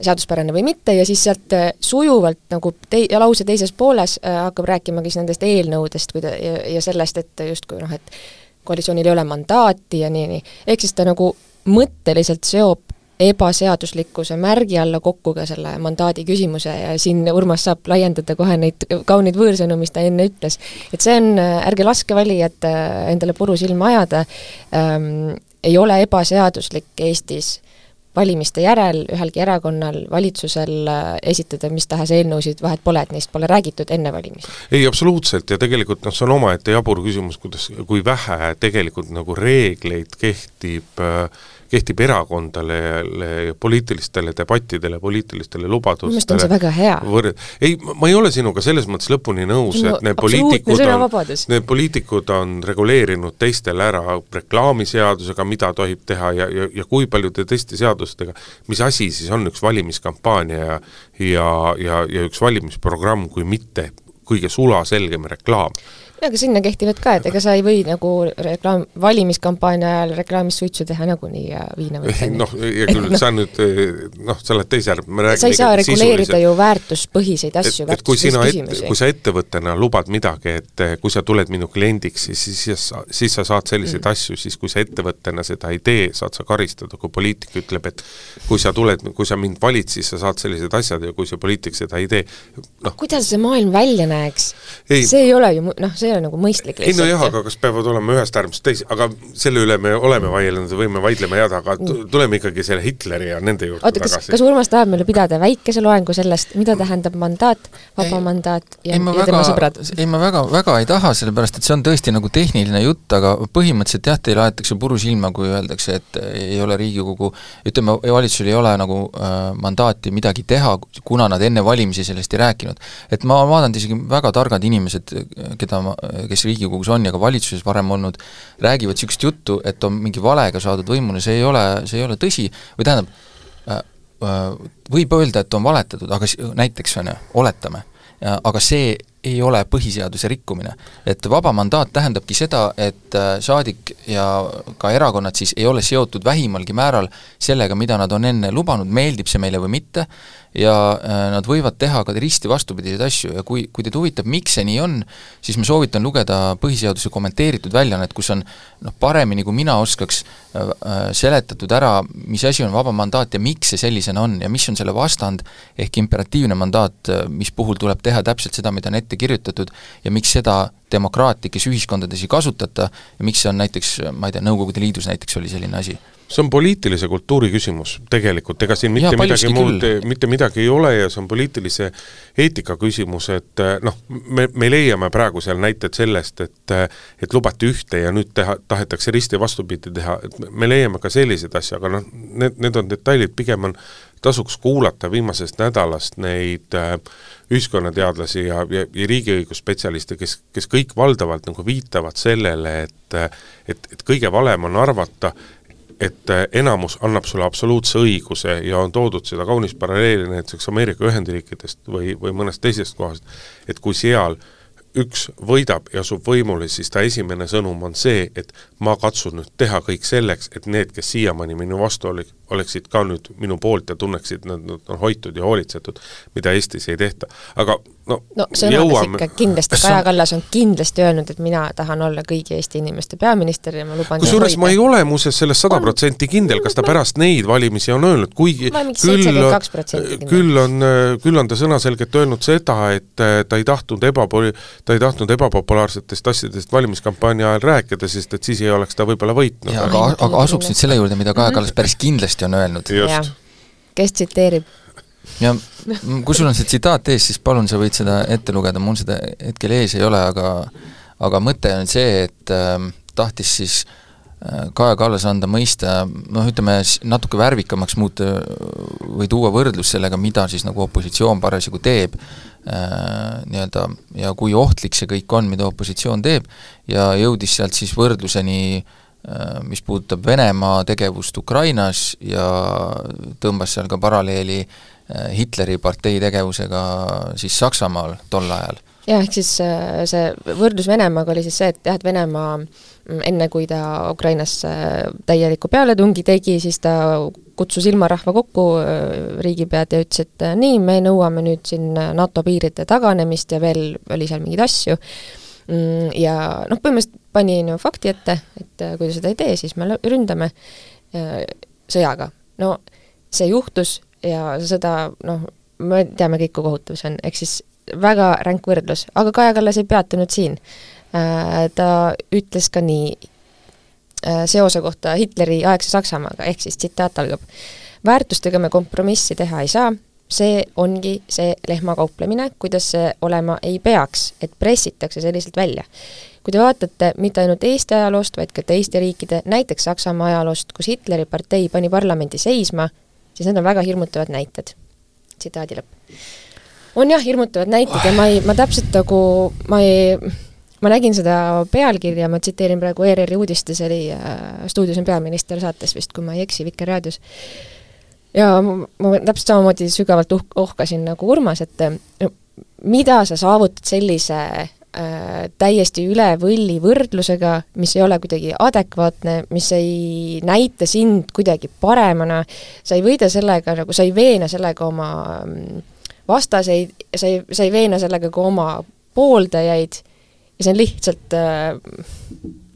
seaduspärane või mitte ja siis sealt sujuvalt nagu tei-, lause teises pooles hakkab rääkima siis nendest eelnõudest, kui ta ja, ja sellest, et justkui noh, et koalitsioonil ei ole mandaati ja nii, nii. ehk siis ta nagu mõtteliselt seob ebaseaduslikkuse märgi alla kokku ka selle mandaadi küsimuse ja siin Urmas saab laiendada kohe neid kauneid võõrsõnu, mis ta enne ütles. et see on, äh, ärge laske valijat endale puru silma ajada ähm,, ei ole ebaseaduslik Eestis valimiste järel ühelgi erakonnal, valitsusel äh, esitada mis tahes eelnõusid, vahet pole, et neist pole räägitud enne valimisi? ei, absoluutselt, ja tegelikult noh, see on omaette jabur küsimus, kuidas, kui vähe tegelikult nagu reegleid kehtib äh, kehtib erakondadele ja poliitilistele debattidele, poliitilistele lubadustele. minu meelest on see väga hea. ei, ma ei ole sinuga selles mõttes lõpuni nõus no,, et need poliitikud on, need poliitikud on reguleerinud teistele ära reklaamiseadusega, mida tohib teha ja, ja, ja kui paljude teiste seadustega, mis asi siis on üks valimiskampaania ja ja, ja, ja üks valimisprogramm, kui mitte kõige sulaselgem reklaam aga sinna kehtivad ka, et ega sa ei või nagu reklaam, valimiskampaania ajal reklaamis suitsu teha nagunii ja viina võtta. noh, hea küll no., sa nüüd noh, sa oled teise äärde, me räägime sa ei saa reguleerida ju väärtuspõhiseid asju, väärtuspõhiseid kui sa ettevõttena lubad midagi, et kui sa tuled minu kliendiks, siis, siis, siis sa saad selliseid mm. asju, siis kui sa ettevõttena seda ei tee, saad sa karistada, kui poliitik ütleb, et kui sa tuled, kui sa mind valid, siis sa saad sellised asjad ja kui see poliitik seda ei tee, noh kuidas see maailm välja näeks? see ei ole ju, noh, see ei ole nagu mõistlik ei no jah, aga kas peavad olema ühest äärmusest teise, aga selle üle me oleme vaielnud ja võime vaidlema jääda, aga tuleme ikkagi selle Hitleri ja nende juurde oota, kas, kas Urmas tahab meile pidada väikese loengu sellest, mida tähendab mandaat, vaba ei, mandaat ja, ja väga, tema sõbrad? ei, ma väga, väga ei taha, sellepärast et see on tõesti nagu tehniline jutt, aga põhimõtteliselt jah, teile aetakse puru silma, kui öeldakse, et ei ole Riigikogu, ütleme, valitsusel ei ole nagu äh, mandaati midagi teha, kuna nad enne valimisi sellest ei rääkinud. et ma vaatan, et isegi väga targad inimesed, keda ma, kes Riigikogus on ja ka valitsuses varem olnud, räägivad niisugust juttu, et on mingi valega saadud võimule, see ei ole, see ei ole tõsi, või tähendab äh,, äh, võib öelda, et on valetatud, aga näiteks, on ju, oletame, aga see ei ole põhiseaduse rikkumine. et vaba mandaat tähendabki seda, et äh, saadik ja ka erakonnad siis ei ole seotud vähimalgi määral sellega, mida nad on enne lubanud, meeldib see meile või mitte, ja äh, nad võivad teha ka risti vastupidiseid asju ja kui, kui teid huvitab, miks see nii on, siis ma soovitan lugeda põhiseaduse kommenteeritud väljaannet, kus on noh, paremini kui mina oskaks äh, äh, seletatud ära, mis asi on vaba mandaat ja miks see sellisena on ja mis on selle vastand, ehk imperatiivne mandaat, mis puhul tuleb teha täpselt seda, mida on ette kirjutatud ja miks seda demokraatlikes ühiskondades ei kasutata ja miks see on näiteks, ma ei tea, Nõukogude Liidus näiteks oli selline asi see on poliitilise kultuuri küsimus tegelikult, ega siin mitte ja, midagi muud, mitte midagi ei ole ja see on poliitilise eetika küsimus, et eh, noh, me, me leiame praegu seal näited sellest, et eh, et lubati ühte ja nüüd teha, tahetakse risti vastupidi teha, et me leiame ka selliseid asju, aga noh, need, need on detailid, pigem on, tasuks kuulata viimasest nädalast neid äh, ühiskonnateadlasi ja, ja, ja riigiõigusspetsialiste, kes, kes kõik valdavalt nagu viitavad sellele, et et, et kõige valem on arvata, et äh, enamus annab sulle absoluutse õiguse ja on toodud seda kaunist paralleeli näiteks Ameerika Ühendriikidest või, või mõnest teisest kohast, et kui seal üks võidab ja asub võimule, siis ta esimene sõnum on see, et ma katsun nüüd teha kõik selleks, et need, kes siiamaani minu vastu olid, oleksid ka nüüd minu poolt ja tunneksid, et nad on hoitud ja hoolitsetud, mida Eestis ei tehta. aga no no sõnades jõuame... ikka kindlasti, Kaja Kallas on kindlasti öelnud, et mina tahan olla kõigi Eesti inimeste peaminister ja ma luban kusjuures ma ei ole muuseas selles sada protsenti kindel, kas ta pärast neid valimisi on öelnud, kuigi küll, küll on, küll on ta sõnaselgelt öelnud seda, et äh, ta ei tahtnud ebapoli-, ta ei tahtnud ebapopulaarsetest asjadest valimiskampaania ajal rääkida, sest et siis ei oleks ta võib-olla võitnud. aga, aga asuks nüüd selle juurde, mida Kaja Kallas päris kindlasti on öelnud. kes tsiteerib ja kui sul on see tsitaat ees, siis palun, sa võid seda ette lugeda, mul seda hetkel ees ei ole, aga aga mõte on see, et äh, tahtis siis äh, Kaja Kallas anda mõista, noh ütleme, natuke värvikamaks muuta või tuua võrdlus sellega, mida siis nagu opositsioon parasjagu teeb äh,, nii-öelda, ja kui ohtlik see kõik on, mida opositsioon teeb, ja jõudis sealt siis võrdluseni äh, mis puudutab Venemaa tegevust Ukrainas ja tõmbas seal ka paralleeli äh, Hitleri partei tegevusega siis Saksamaal tol ajal. jah, ehk siis äh, see võrdlus Venemaaga oli siis see, et jah, et Venemaa mm, enne, kui ta Ukrainasse täieliku pealetungi tegi, siis ta kutsus ilmarahva kokku, äh, riigipead, ja ütles, et nii, me nõuame nüüd siin NATO piiride taganemist ja veel oli seal mingeid asju, mm, ja noh, põhimõtteliselt pani no fakti ette, et kui te seda ei tee, siis me ründame sõjaga. no see juhtus ja seda noh, me teame kõik, kui kohutav see on, ehk siis väga ränk võrdlus, aga Kaja Kallas ei peatunud siin. Äh, ta ütles ka nii äh, seose kohta Hitleri aegse Saksamaaga, ehk siis tsitaat algab. väärtustega me kompromissi teha ei saa, see ongi see lehmakauplemine, kuidas see olema ei peaks, et pressitakse selliselt välja. kui te vaatate mitte ainult Eesti ajaloost, vaid ka teiste riikide, näiteks Saksamaa ajaloost, kus Hitleri partei pani parlamendi seisma, siis need on väga hirmutavad näited. tsitaadi lõpp. on jah, hirmutavad näited ja ma ei, ma täpselt nagu, ma ei, ma nägin seda pealkirja, ma tsiteerin praegu ERR-i uudistes, oli äh, Stuudios on peaminister saates vist, kui ma ei eksi, Vikerraadios. ja ma, ma täpselt samamoodi sügavalt uh-, ohkasin nagu Urmas, et mida sa saavutad sellise äh, täiesti üle võlli võrdlusega, mis ei ole kuidagi adekvaatne, mis ei näita sind kuidagi paremana, sa ei võida sellega nagu, sa ei veena sellega oma mm, vastaseid, sa ei, sa ei veena sellega ka oma pooldajaid ja see on lihtsalt äh,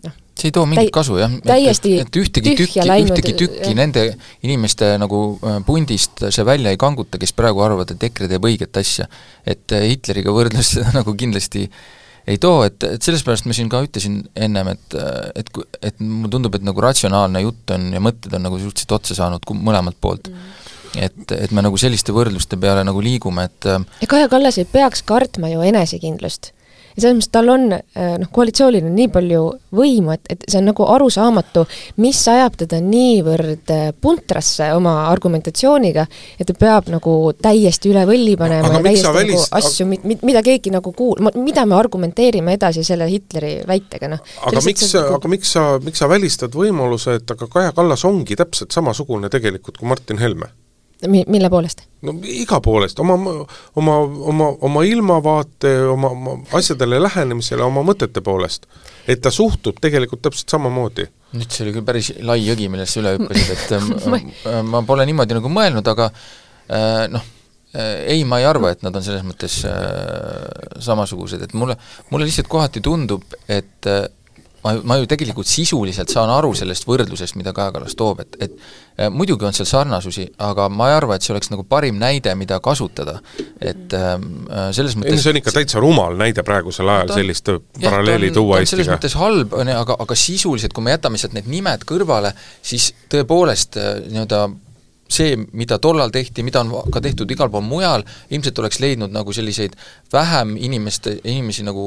noh, see ei too mingit kasu, jah. et, et ühtegi tükki, ühtegi tükki jah. nende inimeste nagu äh, pundist see välja ei kanguta, kes praegu arvavad, et EKRE teeb õiget asja. et äh, Hitleriga võrdlus seda nagu kindlasti ei too, et, et sellepärast ma siin ka ütlesin ennem, et, et et mulle tundub, et nagu ratsionaalne jutt on ja mõtted on nagu suhteliselt otsa saanud mõlemalt poolt. Mm. Et, et me nagu selliste võrdluste peale nagu liigume, et ja Kaja Kallas ei peaks kartma ju enesekindlust ja selles mõttes tal on äh, noh, koalitsioonil on nii palju võimu, et, et see on nagu arusaamatu, mis ajab teda niivõrd äh, puntrasse oma argumentatsiooniga, et ta peab nagu täiesti üle võlli panema aga ja täiesti nagu välist... asju, mida keegi nagu kuul-, mida me argumenteerime edasi selle Hitleri väitega, noh. aga miks sa, aga miks sa, miks sa välistad võimaluse, et aga Kaja Kallas ongi täpselt samasugune tegelikult kui Martin Helme? Mi-, mille poolest? no iga poolest, oma, oma, oma, oma ilmavaate, oma, oma asjadele lähenemisele, oma mõtete poolest. et ta suhtub tegelikult täpselt samamoodi. nüüd see oli küll päris lai jõgi, millest sa üle hüppasid, et ma, ma pole niimoodi nagu mõelnud, aga äh, noh, äh, ei, ma ei arva, et nad on selles mõttes äh, samasugused, et mulle, mulle lihtsalt kohati tundub, et äh, ma, ma ju tegelikult sisuliselt saan aru sellest võrdlusest, mida Kaja Kallas toob, et, et äh, muidugi on seal sarnasusi, aga ma ei arva, et see oleks nagu parim näide, mida kasutada. et ähm, äh, selles mõttes ei no see on ikka täitsa rumal näide praegusel ajal sellist paralleeli tuua Eestiga. selles mõttes halb, on ju, aga, aga sisuliselt, kui me jätame sealt need nimed kõrvale, siis tõepoolest äh, nii-öelda see, mida tollal tehti, mida on ka tehtud igal pool mujal, ilmselt oleks leidnud nagu selliseid vähem inimeste, inimesi nagu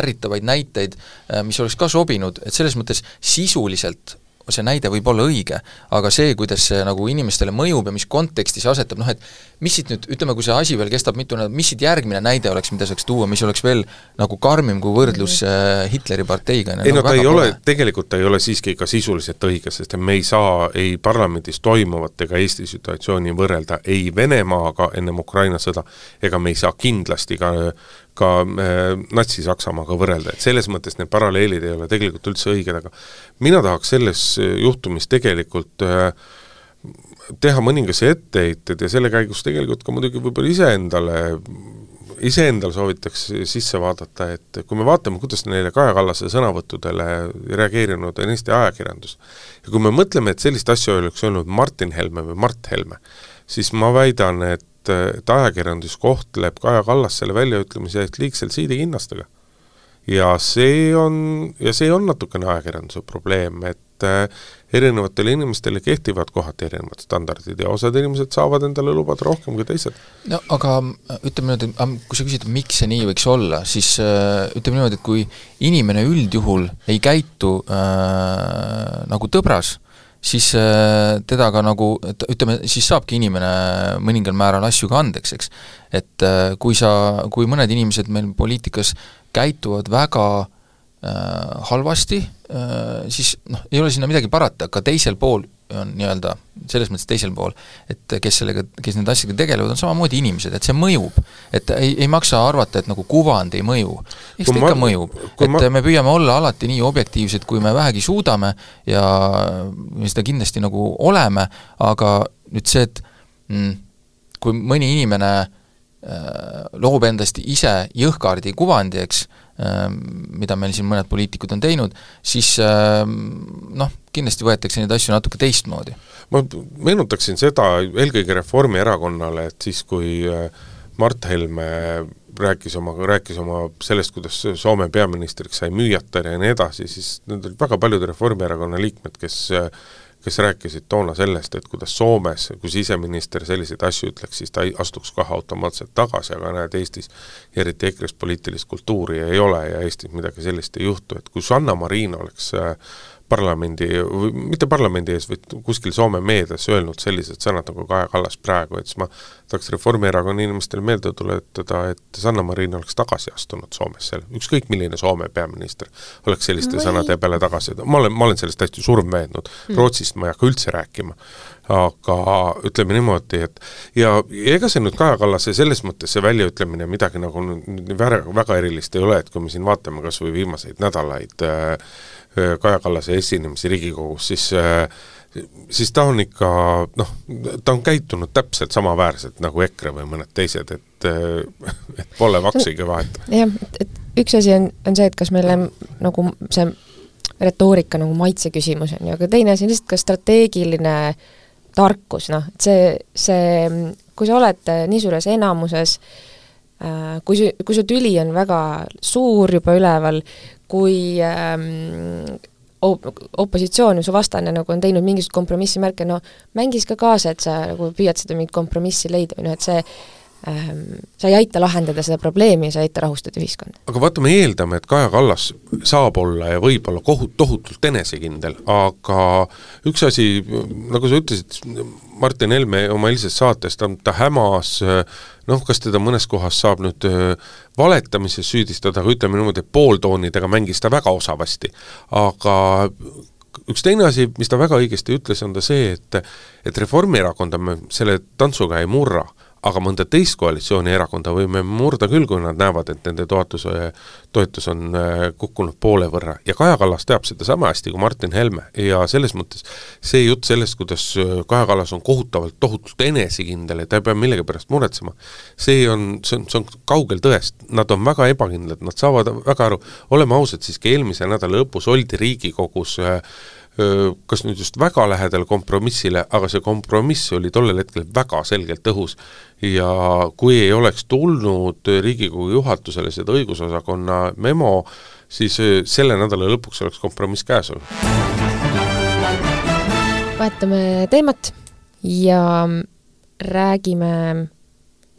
ärritavaid näiteid, äh, mis oleks ka sobinud, et selles mõttes sisuliselt see näide võib olla õige, aga see, kuidas see nagu inimestele mõjub ja mis konteksti see asetab, noh et mis siit nüüd, ütleme, kui see asi veel kestab mitu nädalat, mis siit järgmine näide oleks, mida saaks tuua, mis oleks veel nagu karmim kui võrdlus äh, Hitleri parteiga? ei no, no ta ei pole, tegelikult ta ei ole siiski ka sisuliselt õige, sest me ei saa ei parlamendis toimuvat ega Eesti situatsiooni võrrelda ei Venemaaga ennem Ukraina sõda, ega me ei saa kindlasti ka ka äh, Natsi-Saksamaaga võrrelda, et selles mõttes need paralleelid ei ole tegelikult üldse õiged, aga mina tahaks selles juhtumis tegelikult äh, teha mõningasi etteheited ja selle käigus tegelikult ka muidugi võib-olla iseendale, iseendal soovitaks sisse vaadata, et kui me vaatame, kuidas neile Kaja Kallase sõnavõttudele reageerinud on Eesti ajakirjandus, ja kui me mõtleme, et sellist asja oleks öelnud Martin Helme või Mart Helme, siis ma väidan, et et, et ajakirjandus kohtleb Kaja Kallas selle väljaütlemise eest liigselt siidikinnastega. ja see on, ja see on natukene ajakirjanduse probleem, et äh, erinevatele inimestele kehtivad kohati erinevad standardid ja osad inimesed saavad endale lubada rohkem kui teised. no aga ütleme niimoodi, kui sa küsid, miks see nii võiks olla, siis äh, ütleme niimoodi, et kui inimene üldjuhul ei käitu äh, nagu tõbras äh,, siis äh, teda ka nagu, et ütleme, siis saabki inimene mõningal määral asju ka andeks, eks. et äh, kui sa, kui mõned inimesed meil poliitikas käituvad väga äh, halvasti äh,, siis noh, ei ole sinna midagi parata, ka teisel pool on nii-öelda selles mõttes teisel pool, et kes sellega, kes nende asjadega tegelevad, on samamoodi inimesed, et see mõjub. et ei, ei maksa arvata, et nagu kuvand ei mõju. eks ta ikka ma, mõjub. et ma... me püüame olla alati nii objektiivsed, kui me vähegi suudame ja me seda kindlasti nagu oleme, aga nüüd see, et mm, kui mõni inimene äh, loob endast ise jõhkardi kuvandi, eks, mida meil siin mõned poliitikud on teinud, siis ehm, noh, kindlasti võetakse neid asju natuke teistmoodi. ma meenutaksin seda eelkõige Reformierakonnale, et siis, kui äh, Mart Helme rääkis oma, rääkis oma sellest, kuidas Soome peaministriks sai müüjatar ja nii edasi, siis need olid väga paljud Reformierakonna liikmed, kes äh, kes rääkisid toona sellest, et kuidas Soomes, kui siseminister selliseid asju ütleks, siis ta ei astuks kohe automaatselt tagasi, aga näed, Eestis eriti EKRE-s poliitilist kultuuri ei ole ja Eestis midagi sellist ei juhtu, et kui Sanna Marin oleks äh, parlamendi, või mitte parlamendi ees, vaid kuskil Soome meedias öelnud sellised sõnad nagu Kaja Kallas praegu, et siis ma tahaks Reformierakonna inimestele meelde tuletada, et Sanna Marin oleks tagasi astunud Soomes seal, ükskõik milline Soome peaminister oleks selliste Või... sõnade peale tagasi, ma olen, ma olen sellest hästi surmveendunud mm., Rootsist ma ei hakka üldse rääkima, aga ütleme niimoodi, et ja, ja ega see nüüd Kaja Kallase selles mõttes see väljaütlemine midagi nagu väga, väga erilist ei ole, et kui me siin vaatame kas või viimaseid nädalaid Äh, Kaja Kallase esinemisi Riigikogus, siis äh, siis ta on ikka noh, ta on käitunud täpselt samaväärselt nagu EKRE või mõned teised, et äh, et pole vaksigi vahet. jah, et, üks asi on, on see, et kas meile nagu see retoorika nagu maitse küsimus on ju, aga teine asi on lihtsalt ka strateegiline tarkus, noh, et see, see, kui sa oled nii suures enamuses kui su, kui su tüli on väga suur juba üleval, kui ähm, op-, opositsioon su vastane nagu on teinud mingisuguseid kompromissimärke, no mängis ka kaasa, et sa nagu püüad seda mingit kompromissi leida või noh, et see sa ei aita lahendada seda probleemi ja sa ei aita rahustada ühiskonda. aga vaata, me eeldame, et Kaja Kallas saab olla ja võib olla kohut-, tohutult enesekindel, aga üks asi, nagu sa ütlesid, Martin Helme oma eilses saates, ta, ta hämas noh, kas teda mõnes kohas saab nüüd valetamises süüdistada, aga ütleme niimoodi, et pooltoonidega mängis ta väga osavasti. aga üks teine asi, mis ta väga õigesti ütles, on ta see, et et Reformierakonda me selle tantsuga ei murra aga mõnda teist koalitsioonierakonda võime murda küll, kui nad näevad, et nende toetuse, toetus on äh, kukkunud poole võrra. ja Kaja Kallas teab seda sama hästi kui Martin Helme. Ja selles mõttes see jutt sellest, kuidas äh, Kaja Kallas on kohutavalt, tohutult enesekindel ja ta ei pea millegi pärast muretsema, see on, see on, see on kaugel tõest, nad on väga ebakindlad, nad saavad väga aru, oleme ausad, siiski eelmise nädala lõpus oldi Riigikogus äh, kas nüüd just väga lähedal kompromissile, aga see kompromiss oli tollel hetkel väga selgelt õhus. ja kui ei oleks tulnud Riigikogu juhatusele seda õigusosakonna memo, siis selle nädala lõpuks oleks kompromiss käes olnud. vahetame teemat ja räägime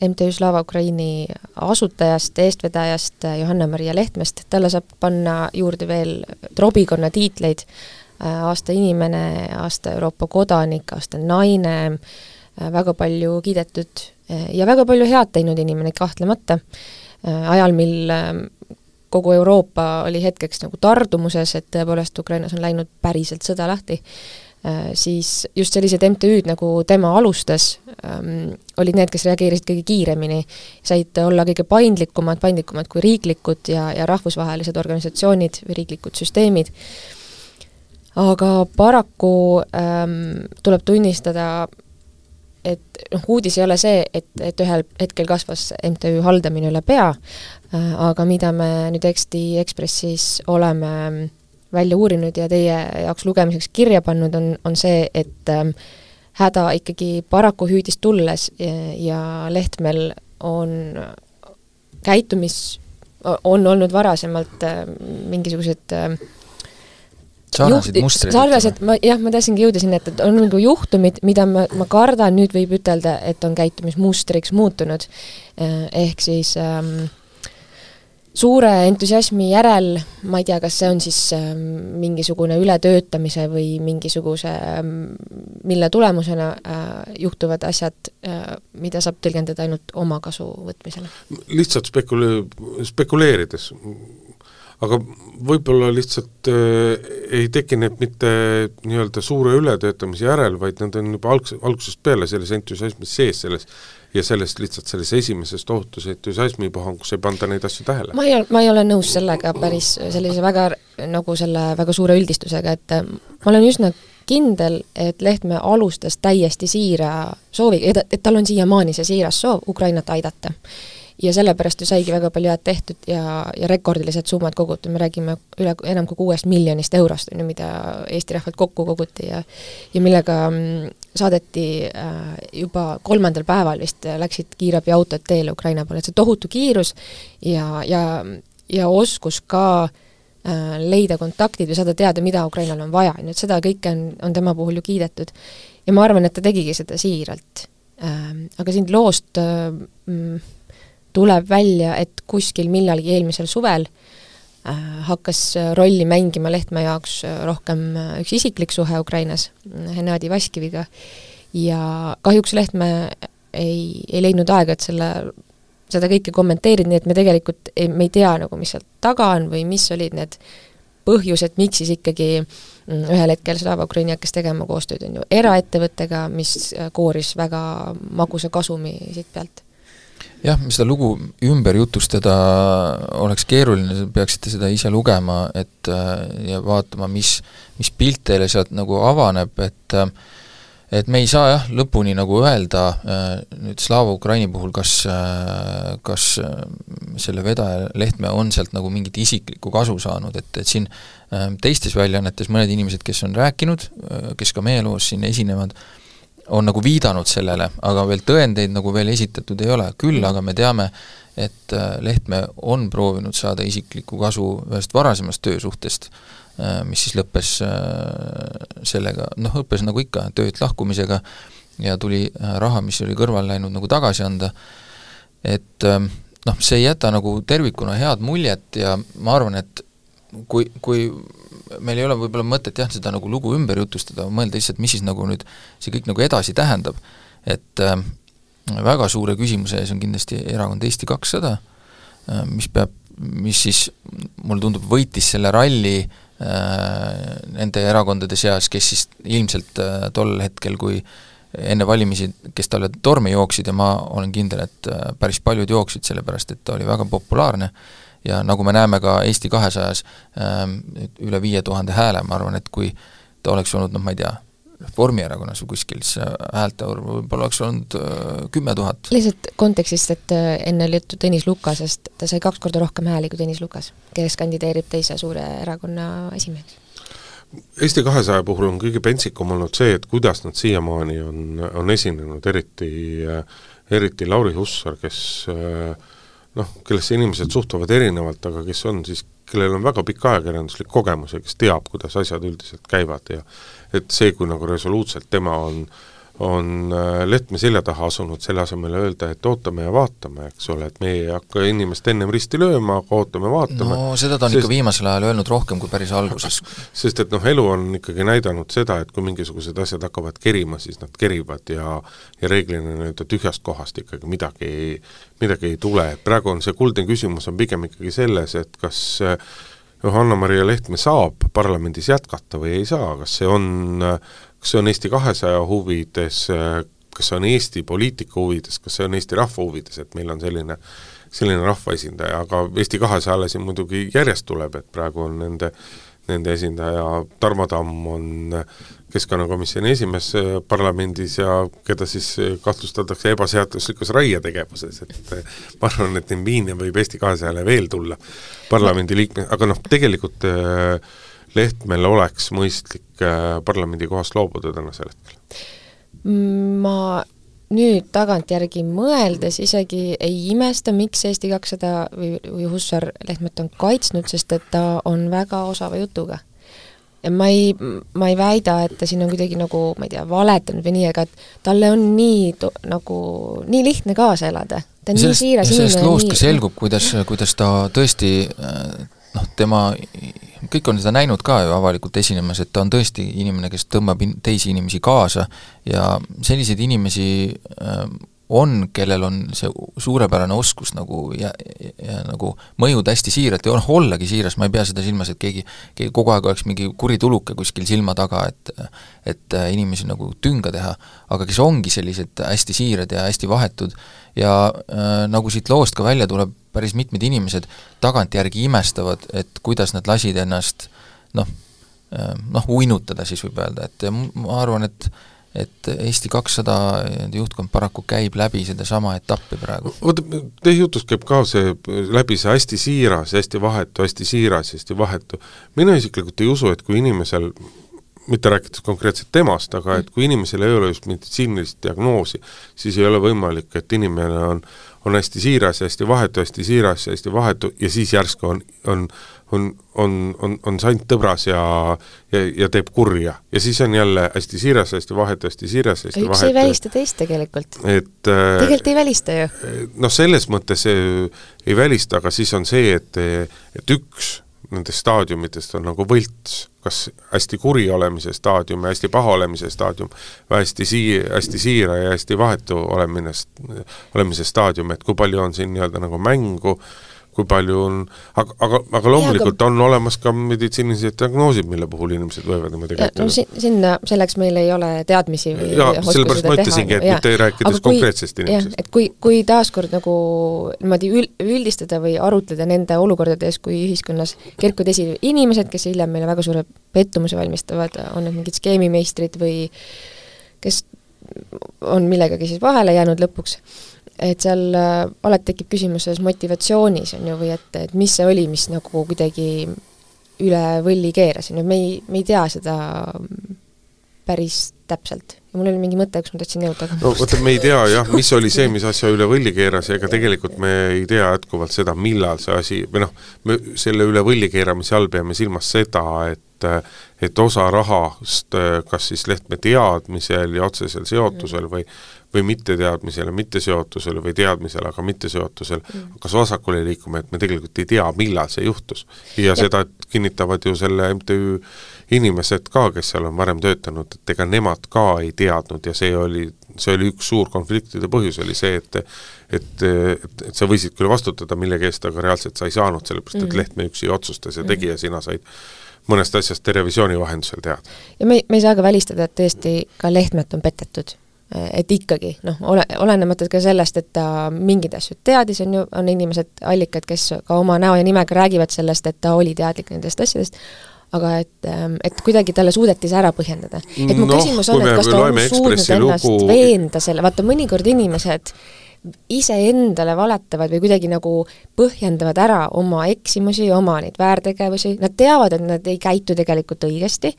MTÜ Slava Ukraini asutajast, eestvedajast Johanna-Maria Lehtmest, talle saab panna juurde veel trobikonna tiitleid aasta inimene, aasta Euroopa kodanik, aasta naine, äh, väga palju kiidetud äh, ja väga palju head teinud inimene kahtlemata, ajal, mil kogu Euroopa oli hetkeks nagu tardumuses, et tõepoolest Ukrainas on läinud päriselt sõda lahti, siis just sellised MTÜ-d, nagu tema alustas, ähm, olid need, kes reageerisid kõige kiiremini, said olla kõige paindlikumad, paindlikumad kui riiklikud ja, ja rahvusvahelised organisatsioonid või riiklikud süsteemid aga paraku ähm, tuleb tunnistada, et noh, uudis ei ole see, et, et ühel hetkel kasvas MTÜ haldamine üle pea äh,, aga mida me nüüd Eesti Ekspressis oleme välja uurinud ja teie jaoks lugemiseks kirja pannud, on, on see, et ähm, häda ikkagi paraku hüüdis tulles ja, ja Lehtmel on käitumis, on olnud varasemalt äh, mingisugused äh, sarnased mustrid. sarnased, ma jah, ma tahtsingi jõuda sinna, et, et on nagu juhtumid, mida ma, ma kardan, nüüd võib ütelda, et on käitumismustriks muutunud. Eh, ehk siis ähm, suure entusiasmi järel, ma ei tea, kas see on siis ähm, mingisugune ületöötamise või mingisuguse ähm,, mille tulemusena äh, juhtuvad asjad äh,, mida saab tõlgendada ainult omakasu võtmisena. lihtsalt spekule-, spekuleerides aga võib-olla lihtsalt äh, ei tekkinud mitte nii-öelda suure ületöötamise järel, vaid nad on juba algs-, algusest peale selles entusiasmis sees, selles ja sellest lihtsalt selles esimeses tohutus entusiasmipuhangus ei panda neid asju tähele. ma ei, ma ei ole nõus sellega päris sellise väga, nagu selle väga suure üldistusega, et äh, ma olen üsna kindel, et Lehtme alustas täiesti siira sooviga, et tal on siiamaani see siiras soov Ukrainat aidata ja sellepärast ju saigi väga palju head tehtud ja, ja rekordilised summad kogutud, me räägime üle, enam kui kuuest miljonist eurost, on ju, mida Eesti rahvalt kokku koguti ja ja millega mm, saadeti äh, juba kolmandal päeval vist, läksid kiirabiautod teele Ukraina poole, et see tohutu kiirus ja, ja, ja oskus ka äh, leida kontaktid või saada teada, mida Ukrainal on vaja, ju, et seda kõike on, on tema puhul ju kiidetud. ja ma arvan, et ta tegigi seda siiralt äh,. Aga siin loost äh, mm, tuleb välja, et kuskil millalgi eelmisel suvel äh, hakkas rolli mängima Lehtme jaoks äh, rohkem äh, üks isiklik suhe Ukrainas Hennadi Vaskiviga. Ja kahjuks Lehtme ei, ei leidnud aega, et selle, seda kõike kommenteerida, nii et me tegelikult ei, me ei tea nagu, mis seal taga on või mis olid need põhjused, miks siis ikkagi mm, ühel hetkel Slava Ukraini hakkas tegema koostööd, on ju, eraettevõttega, mis kooris väga magusa kasumi siit pealt jah, seda lugu ümber jutustada oleks keeruline, peaksite seda ise lugema, et ja vaatama, mis, mis pilt teile sealt nagu avaneb, et et me ei saa jah, lõpuni nagu öelda nüüd Slava Ukraini puhul, kas, kas selle vedaja Lehtme on sealt nagu mingit isiklikku kasu saanud, et, et siin teistes väljaannetes mõned inimesed, kes on rääkinud, kes ka meie loos siin esinevad, on nagu viidanud sellele, aga veel tõendeid nagu veel esitatud ei ole, küll aga me teame, et Lehtme on proovinud saada isiklikku kasu ühest varasemast töösuhtest, mis siis lõppes sellega, noh, lõppes nagu ikka, töölt lahkumisega ja tuli raha, mis oli kõrvale läinud, nagu tagasi anda, et noh, see ei jäta nagu tervikuna head muljet ja ma arvan, et kui, kui meil ei ole võib-olla mõtet jah, seda nagu lugu ümber jutustada, mõelda lihtsalt, mis siis nagu nüüd see kõik nagu edasi tähendab, et äh, väga suure küsimuse ees on kindlasti erakond Eesti kakssada äh,, mis peab, mis siis mulle tundub, võitis selle ralli äh, nende erakondade seas, kes siis ilmselt äh, tol hetkel, kui enne valimisi, kes talle tormi jooksid ja ma olen kindel, et äh, päris paljud jooksid, sellepärast et ta oli väga populaarne äh,, ja nagu me näeme ka Eesti kahesajas ähm, üle viie tuhande hääle, ma arvan, et kui ta oleks olnud noh, ma ei tea, Reformierakonnas või kuskil, siis häälte arv võib-olla oleks olnud äh, kümme tuhat. lihtsalt kontekstist, et äh, enne oli juttu Tõnis Lukasest, ta sai kaks korda rohkem hääli kui Tõnis Lukas, kes kandideerib teise suure erakonna esimeheks. Eesti kahesaja puhul on kõige pentsikum olnud see, et kuidas nad siiamaani on, on esinenud, eriti, äh, eriti Lauri Hussar, kes äh, noh, kellesse inimesed suhtuvad erinevalt, aga kes on siis, kellel on väga pikk ajakirjanduslik kogemus ja kes teab, kuidas asjad üldiselt käivad ja et see, kui nagu resoluutselt tema on äh, on äh, Lehtme selja taha asunud, selle asemel öelda, et ootame ja vaatame, eks ole, et me ei hakka inimest ennem risti lööma, aga ootame-vaatame. no seda ta on sest, ikka viimasel ajal öelnud rohkem kui päris alguses. sest et noh, elu on ikkagi näidanud seda, et kui mingisugused asjad hakkavad kerima, siis nad kerivad ja ja reeglina nii-öelda tühjast kohast ikkagi midagi ei, midagi ei tule, et praegu on see kuldne küsimus on pigem ikkagi selles, et kas Johanna-Maria Lehtme saab parlamendis jätkata või ei saa, kas see on kas see on Eesti kahesaja huvides, kas see on Eesti poliitika huvides, kas see on Eesti rahva huvides, et meil on selline selline rahvaesindaja, aga Eesti kahesajale siin muidugi järjest tuleb, et praegu on nende nende esindaja Tarmo Tamm on keskkonnakomisjoni esimees parlamendis ja keda siis kahtlustatakse ebaseaduslikus raietegevuses, et ma arvan, et Inviine võib Eesti kahesajale veel tulla parlamendiliikme, aga noh, tegelikult äh, Lehtmel oleks mõistlik äh, parlamendikohast loobuda tänasel hetkel? ma nüüd tagantjärgi mõeldes isegi ei imesta, miks Eesti kakssada või, või Hussar Lehtmet on kaitsnud, sest et ta on väga osava jutuga. ja ma ei, ma ei väida, et ta siin on kuidagi nagu, ma ei tea, valetanud või nii, aga et talle on nii nagu, nii lihtne kaasa elada. ta on sellest, nii siiras inimene. sellest loost ka selgub, kuidas, kuidas ta tõesti äh, noh, tema kõik on seda näinud ka ju avalikult esinemas, et ta on tõesti inimene, kes tõmbab in-, teisi inimesi kaasa ja selliseid inimesi äh, on, kellel on see suurepärane oskus nagu ja, ja, nagu mõjuda hästi siiralt ja ollagi siiras, ma ei pea seda silmas, et keegi, keegi kogu aeg oleks mingi kuri tuluke kuskil silma taga, et et inimesi nagu tünga teha, aga kes ongi sellised hästi siirad ja hästi vahetud ja äh, nagu siit loost ka välja tuleb, päris mitmed inimesed tagantjärgi imestavad, et kuidas nad lasid ennast noh, äh, noh, uinutada siis võib öelda, et ma arvan, et et Eesti kakssada juhtkond paraku käib läbi sedasama etappi praegu. oota, teie jutust käib ka see, läbi see hästi siiras, hästi vahetu, hästi siiras, hästi vahetu. mina isiklikult ei usu, et kui inimesel mitte rääkides konkreetselt temast, aga et kui inimesel ei ole just meditsiinilist diagnoosi, siis ei ole võimalik, et inimene on on hästi siiras hästi vahetu, hästi siiras hästi vahetu ja siis järsku on, on on, on, on, on sant tõbras ja, ja, ja teeb kurja. ja siis on jälle hästi siiras, hästi vahetu, hästi siiras, hästi üks vahetu. ei välista teist tegelikult. et äh, tegelikult ei välista ju. noh, selles mõttes ei välista, aga siis on see, et, et üks nendest staadiumitest on nagu võlts, kas hästi kuri olemise staadium ja hästi paha olemise staadium või hästi sii-, hästi siira ja hästi vahetu olemine, olemise staadium, et kui palju on siin nii-öelda nagu mängu, kui palju on, aga, aga, aga loomulikult ja, aga... on olemas ka meditsiinilised diagnoosid, mille puhul inimesed võivad niimoodi käituda. no si-, sinna, selleks meil ei ole teadmisi või jaa, sellepärast ma ütlesingi, et mitte rääkides kui, konkreetsest inimesest. et kui, kui taaskord nagu niimoodi ül-, üldistada või arutleda nende olukordades, kui ühiskonnas kerkivad esile inimesed, kes hiljem meile väga suure pettumuse valmistavad, on need mingid skeemimeistrid või kes on millegagi siis vahele jäänud lõpuks et seal äh, alati tekib küsimus selles motivatsioonis, on ju, või et, et mis see oli, mis nagu kuidagi üle võlli keeras, on ju, me ei, me ei tea seda päris täpselt. Ja mul oli mingi mõte, kus ma tahtsin jõuda, no vaata, me ei tea jah, mis oli see, mis asja üle võlli keeras ja ega tegelikult me ei tea jätkuvalt seda, millal see asi, või noh, me selle üle võlli keeramise all peame silmas seda, et et osa rahast kas siis Lehtme teadmisel ja otsesel seotusel või või mitteteadmisel ja mitteseotusel või teadmisel, aga mitteseotusel mm. hakkas vasakule liikuma, et me tegelikult ei tea, millal see juhtus. ja, seda kinnitavad ju selle MTÜ inimesed ka, kes seal on varem töötanud, et ega nemad ka ei teadnud ja see oli, see oli üks suur konfliktide põhjus, oli see, et et, et, et sa võisid küll vastutada millegi eest, aga reaalselt sa ei saanud, sellepärast et mm. Lehtme üksi otsustas ja tegi mm. ja sina said mõnest asjast televisiooni vahendusel teada. ja me, me ei saa ka välistada, et tõesti ka Lehtmet on petetud et ikkagi noh, ole, olenemata ka sellest, et ta mingeid asju teadis, on ju, on inimesed, allikad, kes ka oma näo ja nimega räägivad sellest, et ta oli teadlik nendest asjadest, aga et, ähm, et kuidagi talle suudeti see ära põhjendada. et mu no, küsimus on, et kas ta on suutnud ennast lugu... veenda selle, vaata mõnikord inimesed iseendale valetavad või kuidagi nagu põhjendavad ära oma eksimusi, oma neid väärtegevusi, nad teavad, et nad ei käitu tegelikult õigesti,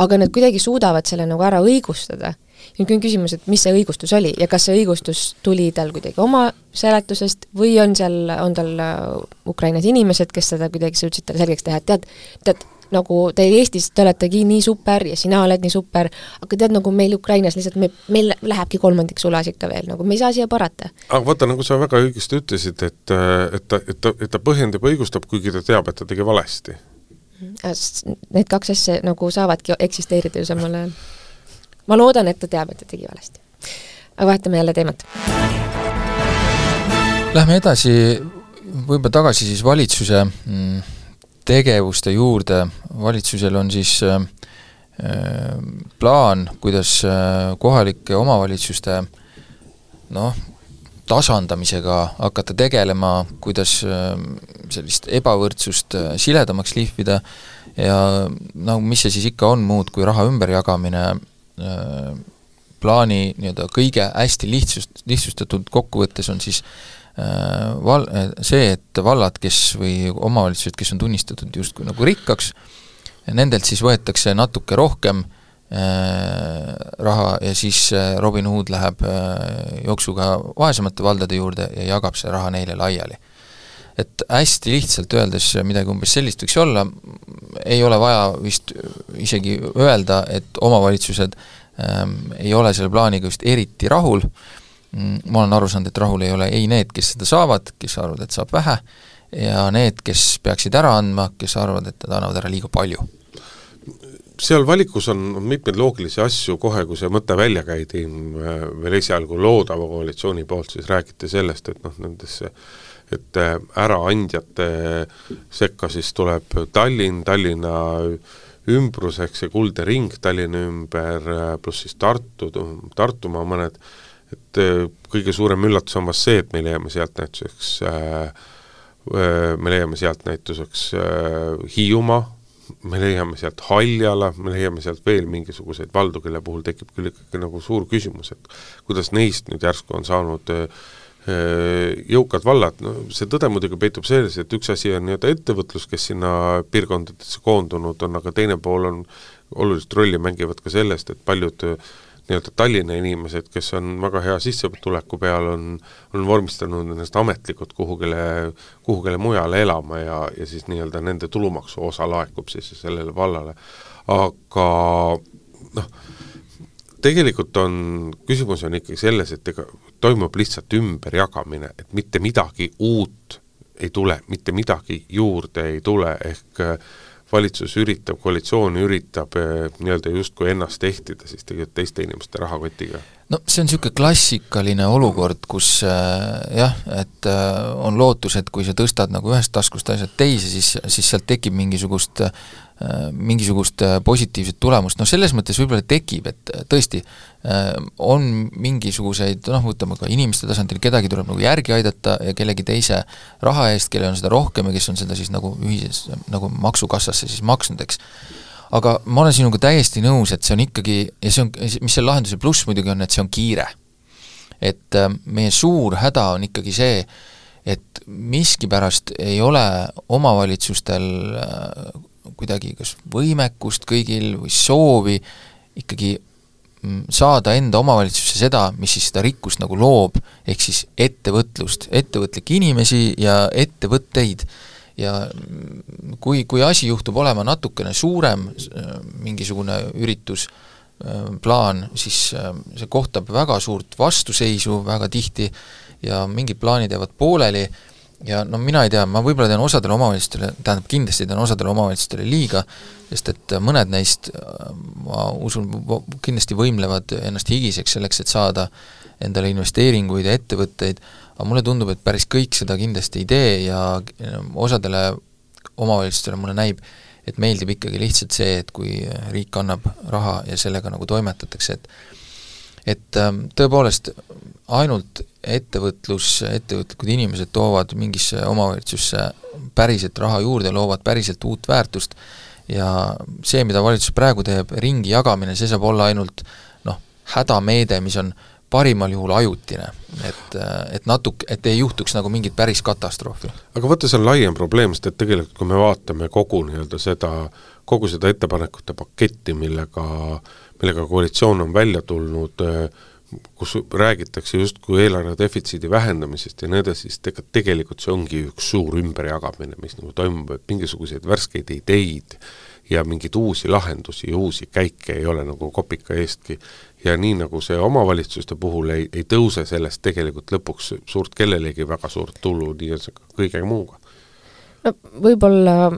aga nad kuidagi suudavad selle nagu ära õigustada nüüd on küsimus, et mis see õigustus oli ja kas see õigustus tuli tal kuidagi oma seletusest või on seal, on tal äh, Ukrainas inimesed, kes seda kuidagi suutsid talle selgeks teha, et tead, tead, nagu te Eestis, te oletegi nii super ja sina oled nii super, aga tead, nagu meil Ukrainas lihtsalt me, meil lähebki kolmandik sulas ikka veel, nagu me ei saa siia parata. aga vaata, nagu sa väga õigesti ütlesid, et, et ta, et ta, et ta põhjendab õigustab, kuigi ta teab, et ta tegi valesti. Need kaks asja nagu saavadki eksisteerida ju samal ajal ma loodan, et ta teab, et ta tegi valesti. aga vahetame jälle teemat. Lähme edasi, võib-olla tagasi siis valitsuse mm, tegevuste juurde, valitsusel on siis äh, äh, plaan, kuidas äh, kohalike omavalitsuste noh, tasandamisega hakata tegelema, kuidas sellist ebavõrdsust siledamaks lihvida ja no mis see siis ikka on muud kui raha ümberjagamine Äh, plaani nii-öelda kõige hästi lihtsust, lihtsustatud kokkuvõttes on siis äh, val-, see, et vallad, kes või omavalitsused, kes on tunnistatud justkui nagu rikkaks, nendelt siis võetakse natuke rohkem äh, raha ja siis Robin Hood läheb jooksuga vaesemate valdade juurde ja jagab see raha neile laiali et hästi lihtsalt öeldes midagi umbes sellist võiks olla, ei ole vaja vist isegi öelda, et omavalitsused ähm, ei ole selle plaaniga vist eriti rahul, mm, ma olen aru saanud, et rahul ei ole ei need, kes seda saavad, kes arvavad, et saab vähe, ja need, kes peaksid ära andma, kes arvavad, et nad annavad ära liiga palju. Seal valikus on mitmeid loogilisi asju, kohe kui see mõte välja käidi, veel esialgu loodava koalitsiooni poolt, siis räägiti sellest, et noh, nendesse et äh, äraandjate sekka siis tuleb Tallinn, Tallinna ümbrus ehk see kuldne ring Tallinna ümber, äh, pluss siis Tartu, Tartumaa mõned, et äh, kõige suurem üllatus on vast see, et me leiame sealt näituseks me leiame sealt näituseks Hiiumaa, me leiame sealt Haljala, me leiame sealt veel mingisuguseid valdu, kelle puhul tekib küll ikkagi nagu suur küsimus, et kuidas neist nüüd järsku on saanud Äh, jõukad vallad, no see tõde muidugi peitub selles, et üks asi on nii-öelda ettevõtlus, kes sinna piirkondadesse koondunud on, aga teine pool on, olulist rolli mängivad ka sellest, et paljud äh, nii-öelda Tallinna inimesed, kes on väga hea sissetuleku peal, on, on vormistanud ennast ametlikult kuhugile, kuhugile mujale elama ja, ja siis nii-öelda nende tulumaksu osa laekub siis sellele vallale. aga noh, tegelikult on, küsimus on ikkagi selles, et ega toimub lihtsalt ümberjagamine, et mitte midagi uut ei tule, mitte midagi juurde ei tule, ehk äh, valitsus üritab, koalitsioon üritab äh, nii-öelda justkui ennast ehtida siis tegelikult teiste inimeste rahakotiga. No see on niisugune klassikaline olukord, kus äh, jah, et äh, on lootus, et kui sa tõstad nagu ühest taskust asjad teise, siis, siis sealt tekib mingisugust äh, mingisugust äh, positiivset tulemust, noh selles mõttes võib-olla tekib, et äh, tõesti äh, on mingisuguseid noh, võtame ka inimeste tasandil, kedagi tuleb nagu järgi aidata ja kellegi teise raha eest, kellel on seda rohkem ja kes on seda siis nagu ühises, nagu maksukassasse siis maksnud, eks aga ma olen sinuga täiesti nõus, et see on ikkagi, ja see on, mis selle lahenduse pluss muidugi on, et see on kiire. et äh, meie suur häda on ikkagi see, et miskipärast ei ole omavalitsustel äh, kuidagi kas võimekust kõigil või soovi ikkagi mm, saada enda omavalitsusse seda, mis siis seda rikkust nagu loob, ehk siis ettevõtlust, ettevõtlikke inimesi ja ettevõtteid. ja mm, kui, kui asi juhtub olema natukene suurem, mingisugune üritus, plaan, siis see kohtab väga suurt vastuseisu väga tihti ja mingid plaanid jäävad pooleli ja no mina ei tea, ma võib-olla teen osadele omavalitsustele, tähendab kindlasti teen osadele omavalitsustele liiga, sest et mõned neist, ma usun, kindlasti võimlevad ennast higiseks selleks, et saada endale investeeringuid ja ettevõtteid, aga mulle tundub, et päris kõik seda kindlasti ei tee ja osadele omavalitsustele mulle näib, et meeldib ikkagi lihtsalt see, et kui riik annab raha ja sellega nagu toimetatakse, et et ähm, tõepoolest ainult ettevõtlus, ettevõtlikud inimesed toovad mingisse omavalitsusse päriselt raha juurde, loovad päriselt uut väärtust ja see, mida valitsus praegu teeb, ringi jagamine, see saab olla ainult noh, hädameede, mis on parimal juhul ajutine, et, et natuke, et ei juhtuks nagu mingit päris katastroofi. aga vaata, see on laiem probleem, sest et tegelikult kui me vaatame kogu nii-öelda seda, kogu seda ettepanekute paketti, millega, millega koalitsioon on välja tulnud äh, kus räägitakse justkui eelarve defitsiidi vähendamisest ja nii edasi, siis ega tegelikult see ongi üks suur ümberjagamine, mis nagu toimub, et mingisuguseid värskeid ideid ja mingeid uusi lahendusi ja uusi käike ei ole nagu kopika eestki. ja nii, nagu see omavalitsuste puhul ei, ei tõuse sellest tegelikult lõpuks suurt kellelegi väga suurt tulu, nii on see ka kõige muuga. no võib-olla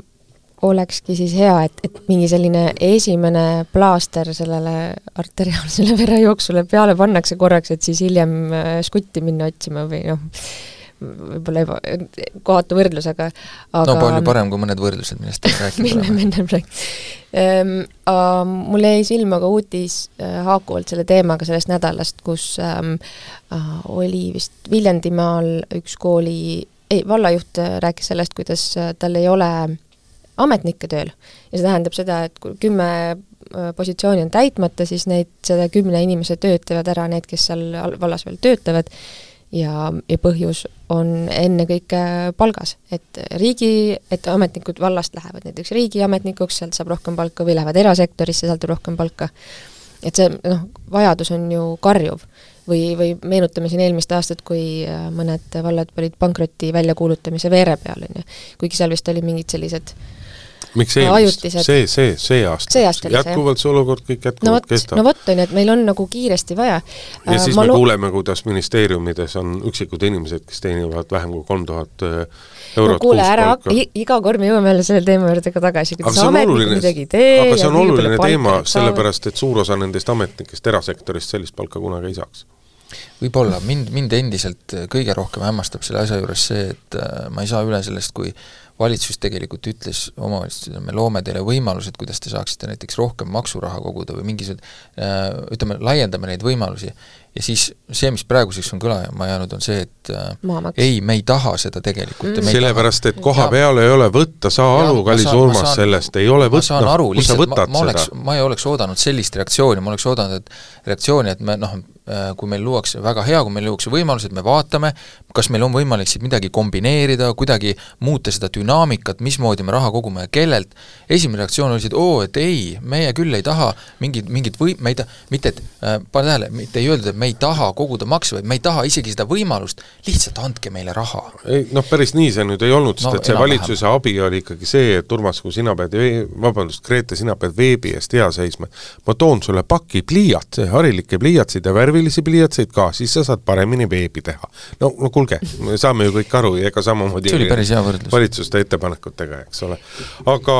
olekski siis hea, et, et mingi selline esimene plaaster sellele arteriaalsele verejooksule peale pannakse korraks, et siis hiljem äh, skutti minna otsima või noh, võib-olla eba, kohatu võrdlus, aga aga no palju parem kui mõned võrdlused, millest te rääkisite mille me enne rääkisime. Mul jäi silma ka uudis haakuvalt selle teemaga sellest nädalast, kus um, uh, oli vist Viljandimaal üks kooli, ei, vallajuht rääkis sellest, kuidas tal ei ole ametnikke tööl. ja see tähendab seda, et kui kümme äh, positsiooni on täitmata, siis neid, selle kümne inimese tööd teevad ära need, kes seal vallas veel töötavad, ja, ja põhjus on ennekõike palgas. et riigi, et ametnikud vallast lähevad näiteks riigiametnikuks, sealt saab rohkem palka, või lähevad erasektorisse, sealt rohkem palka. et see noh, vajadus on ju karjuv. või, või meenutame siin eelmist aastat, kui äh, mõned vallad olid pankroti väljakuulutamise veere peal, on ju. kuigi seal vist oli mingid sellised äh, miks eelmist? see, see, see aasta? see aasta oli see, jätkuvalt see olukord kõik jätkuvalt no võt, kestab? no vot, on ju, et meil on nagu kiiresti vaja. ja äh, siis me lo... kuuleme, kuidas ministeeriumides on üksikud inimesed, kes teenivad vähem kui kolm tuhat äh, eurot no kuule, ära hakka, iga kord me jõuame jälle selle teema juurde ka tagasi, kuidas ametnikud midagi ei tee aga see on oluline teema, sellepärast et suur osa nendest ametnikest erasektorist sellist palka kunagi ei saaks võib-olla, mind, mind endiselt kõige rohkem hämmastab selle asja juures see, et äh, ma ei saa üle sellest, kui valitsus tegelikult ütles omavalitsustele, me loome teile võimalused, kuidas te saaksite näiteks rohkem maksuraha koguda või mingisugused äh, ütleme, laiendame neid võimalusi ja siis see, mis praeguseks on kõlama jäänud, on see, et äh, Maamaks. ei, me ei taha seda tegelikult mm.. sellepärast, et koha peal ei ole võtta, saa aru, kallis Urmas, sellest ei ole võtta, kus sa võtad ma, ma oleks, ma ei oleks oodanud sellist reaktsiooni, ma oleks oodanud, et reaktsiooni, et me noh, äh, kui meil luuakse, väga hea, kui meil luuakse võimalused, me vaatame, kas meil on võimalik siit midagi kombineerida, kuidagi muuta seda dünaamikat, mismoodi me raha kogume ja kellelt, esimene reaktsioon oli see, et oo, et ei, meie küll ei taha mingit, mingit või-, me ei taha, mitte et äh,, pane tähele, mitte ei öeldud, et me ei taha koguda makse, vaid me ei taha isegi seda võimalust, lihtsalt andke meile raha. ei noh, päris nii see nüüd ei olnud, sest no, et see valitsuse vähem. abi oli ikkagi see, et Urmas, kui sina pead, vabandust, Grete, sina pead veebi eest hea seisma, ma toon sulle paki pliiatse, harilikke pliiatseid ja värvilisi pliiatseid ka, siis sa saad paremini veebi teha. no, no kuulge, me saame ju kõik aru ja ega samamoodi see oli päris hea võrdlus. valitsuste ettepanekutega, eks ole. aga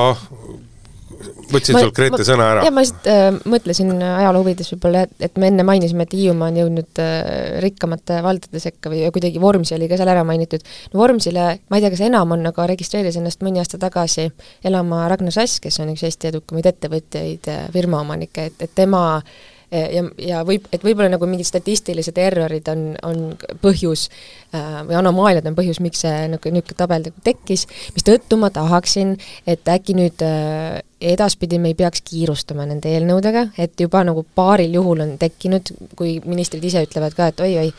võtsin sult Grete sõna ära. jah, ma lihtsalt äh, mõtlesin ajaloo huvides võib-olla, et, et me enne mainisime, et Hiiumaa on jõudnud äh, rikkamate valdade sekka või kuidagi Vormsi oli ka seal ära mainitud. no Vormsile, ma ei tea, kas enam on, aga registreeris ennast mõni aasta tagasi elama Ragnar Sass, kes on üks Eesti edukamaid ettevõtjaid, äh, firmaomanikke, et, et tema äh, ja, ja võib, et võib-olla nagu mingid statistilised errorid on, on põhjus äh, või anomaaliad on põhjus, miks see nagu niisugune tabel nagu tekkis, mistõttu ma tahaksin, et äkki nüüd äh, edaspidi me ei peaks kiirustama nende eelnõudega, et juba nagu paaril juhul on tekkinud, kui ministrid ise ütlevad ka, et oi-oi,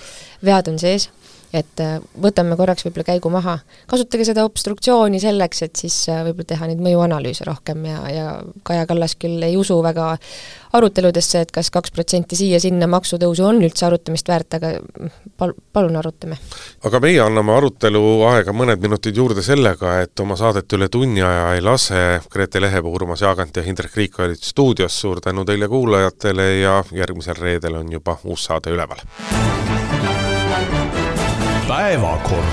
vead on sees, et äh, võtame korraks võib-olla käigu maha, kasutage seda obstruktsiooni selleks, et siis äh, võib-olla teha neid mõjuanalüüse rohkem ja, ja Kaja Kallas küll ei usu väga aruteludesse, et kas kaks protsenti siia-sinna maksutõusu on üldse arutamist väärt, aga pal-, palun arutame. aga meie anname arutelu aega mõned minutid juurde sellega, et oma saadet üle tunni aja ei lase, Grete Lehepuu, Urmas Jaagant ja Hindrek Riik olid stuudios, suur tänu teile kuulajatele ja järgmisel reedel on juba uus saade üleval päevakord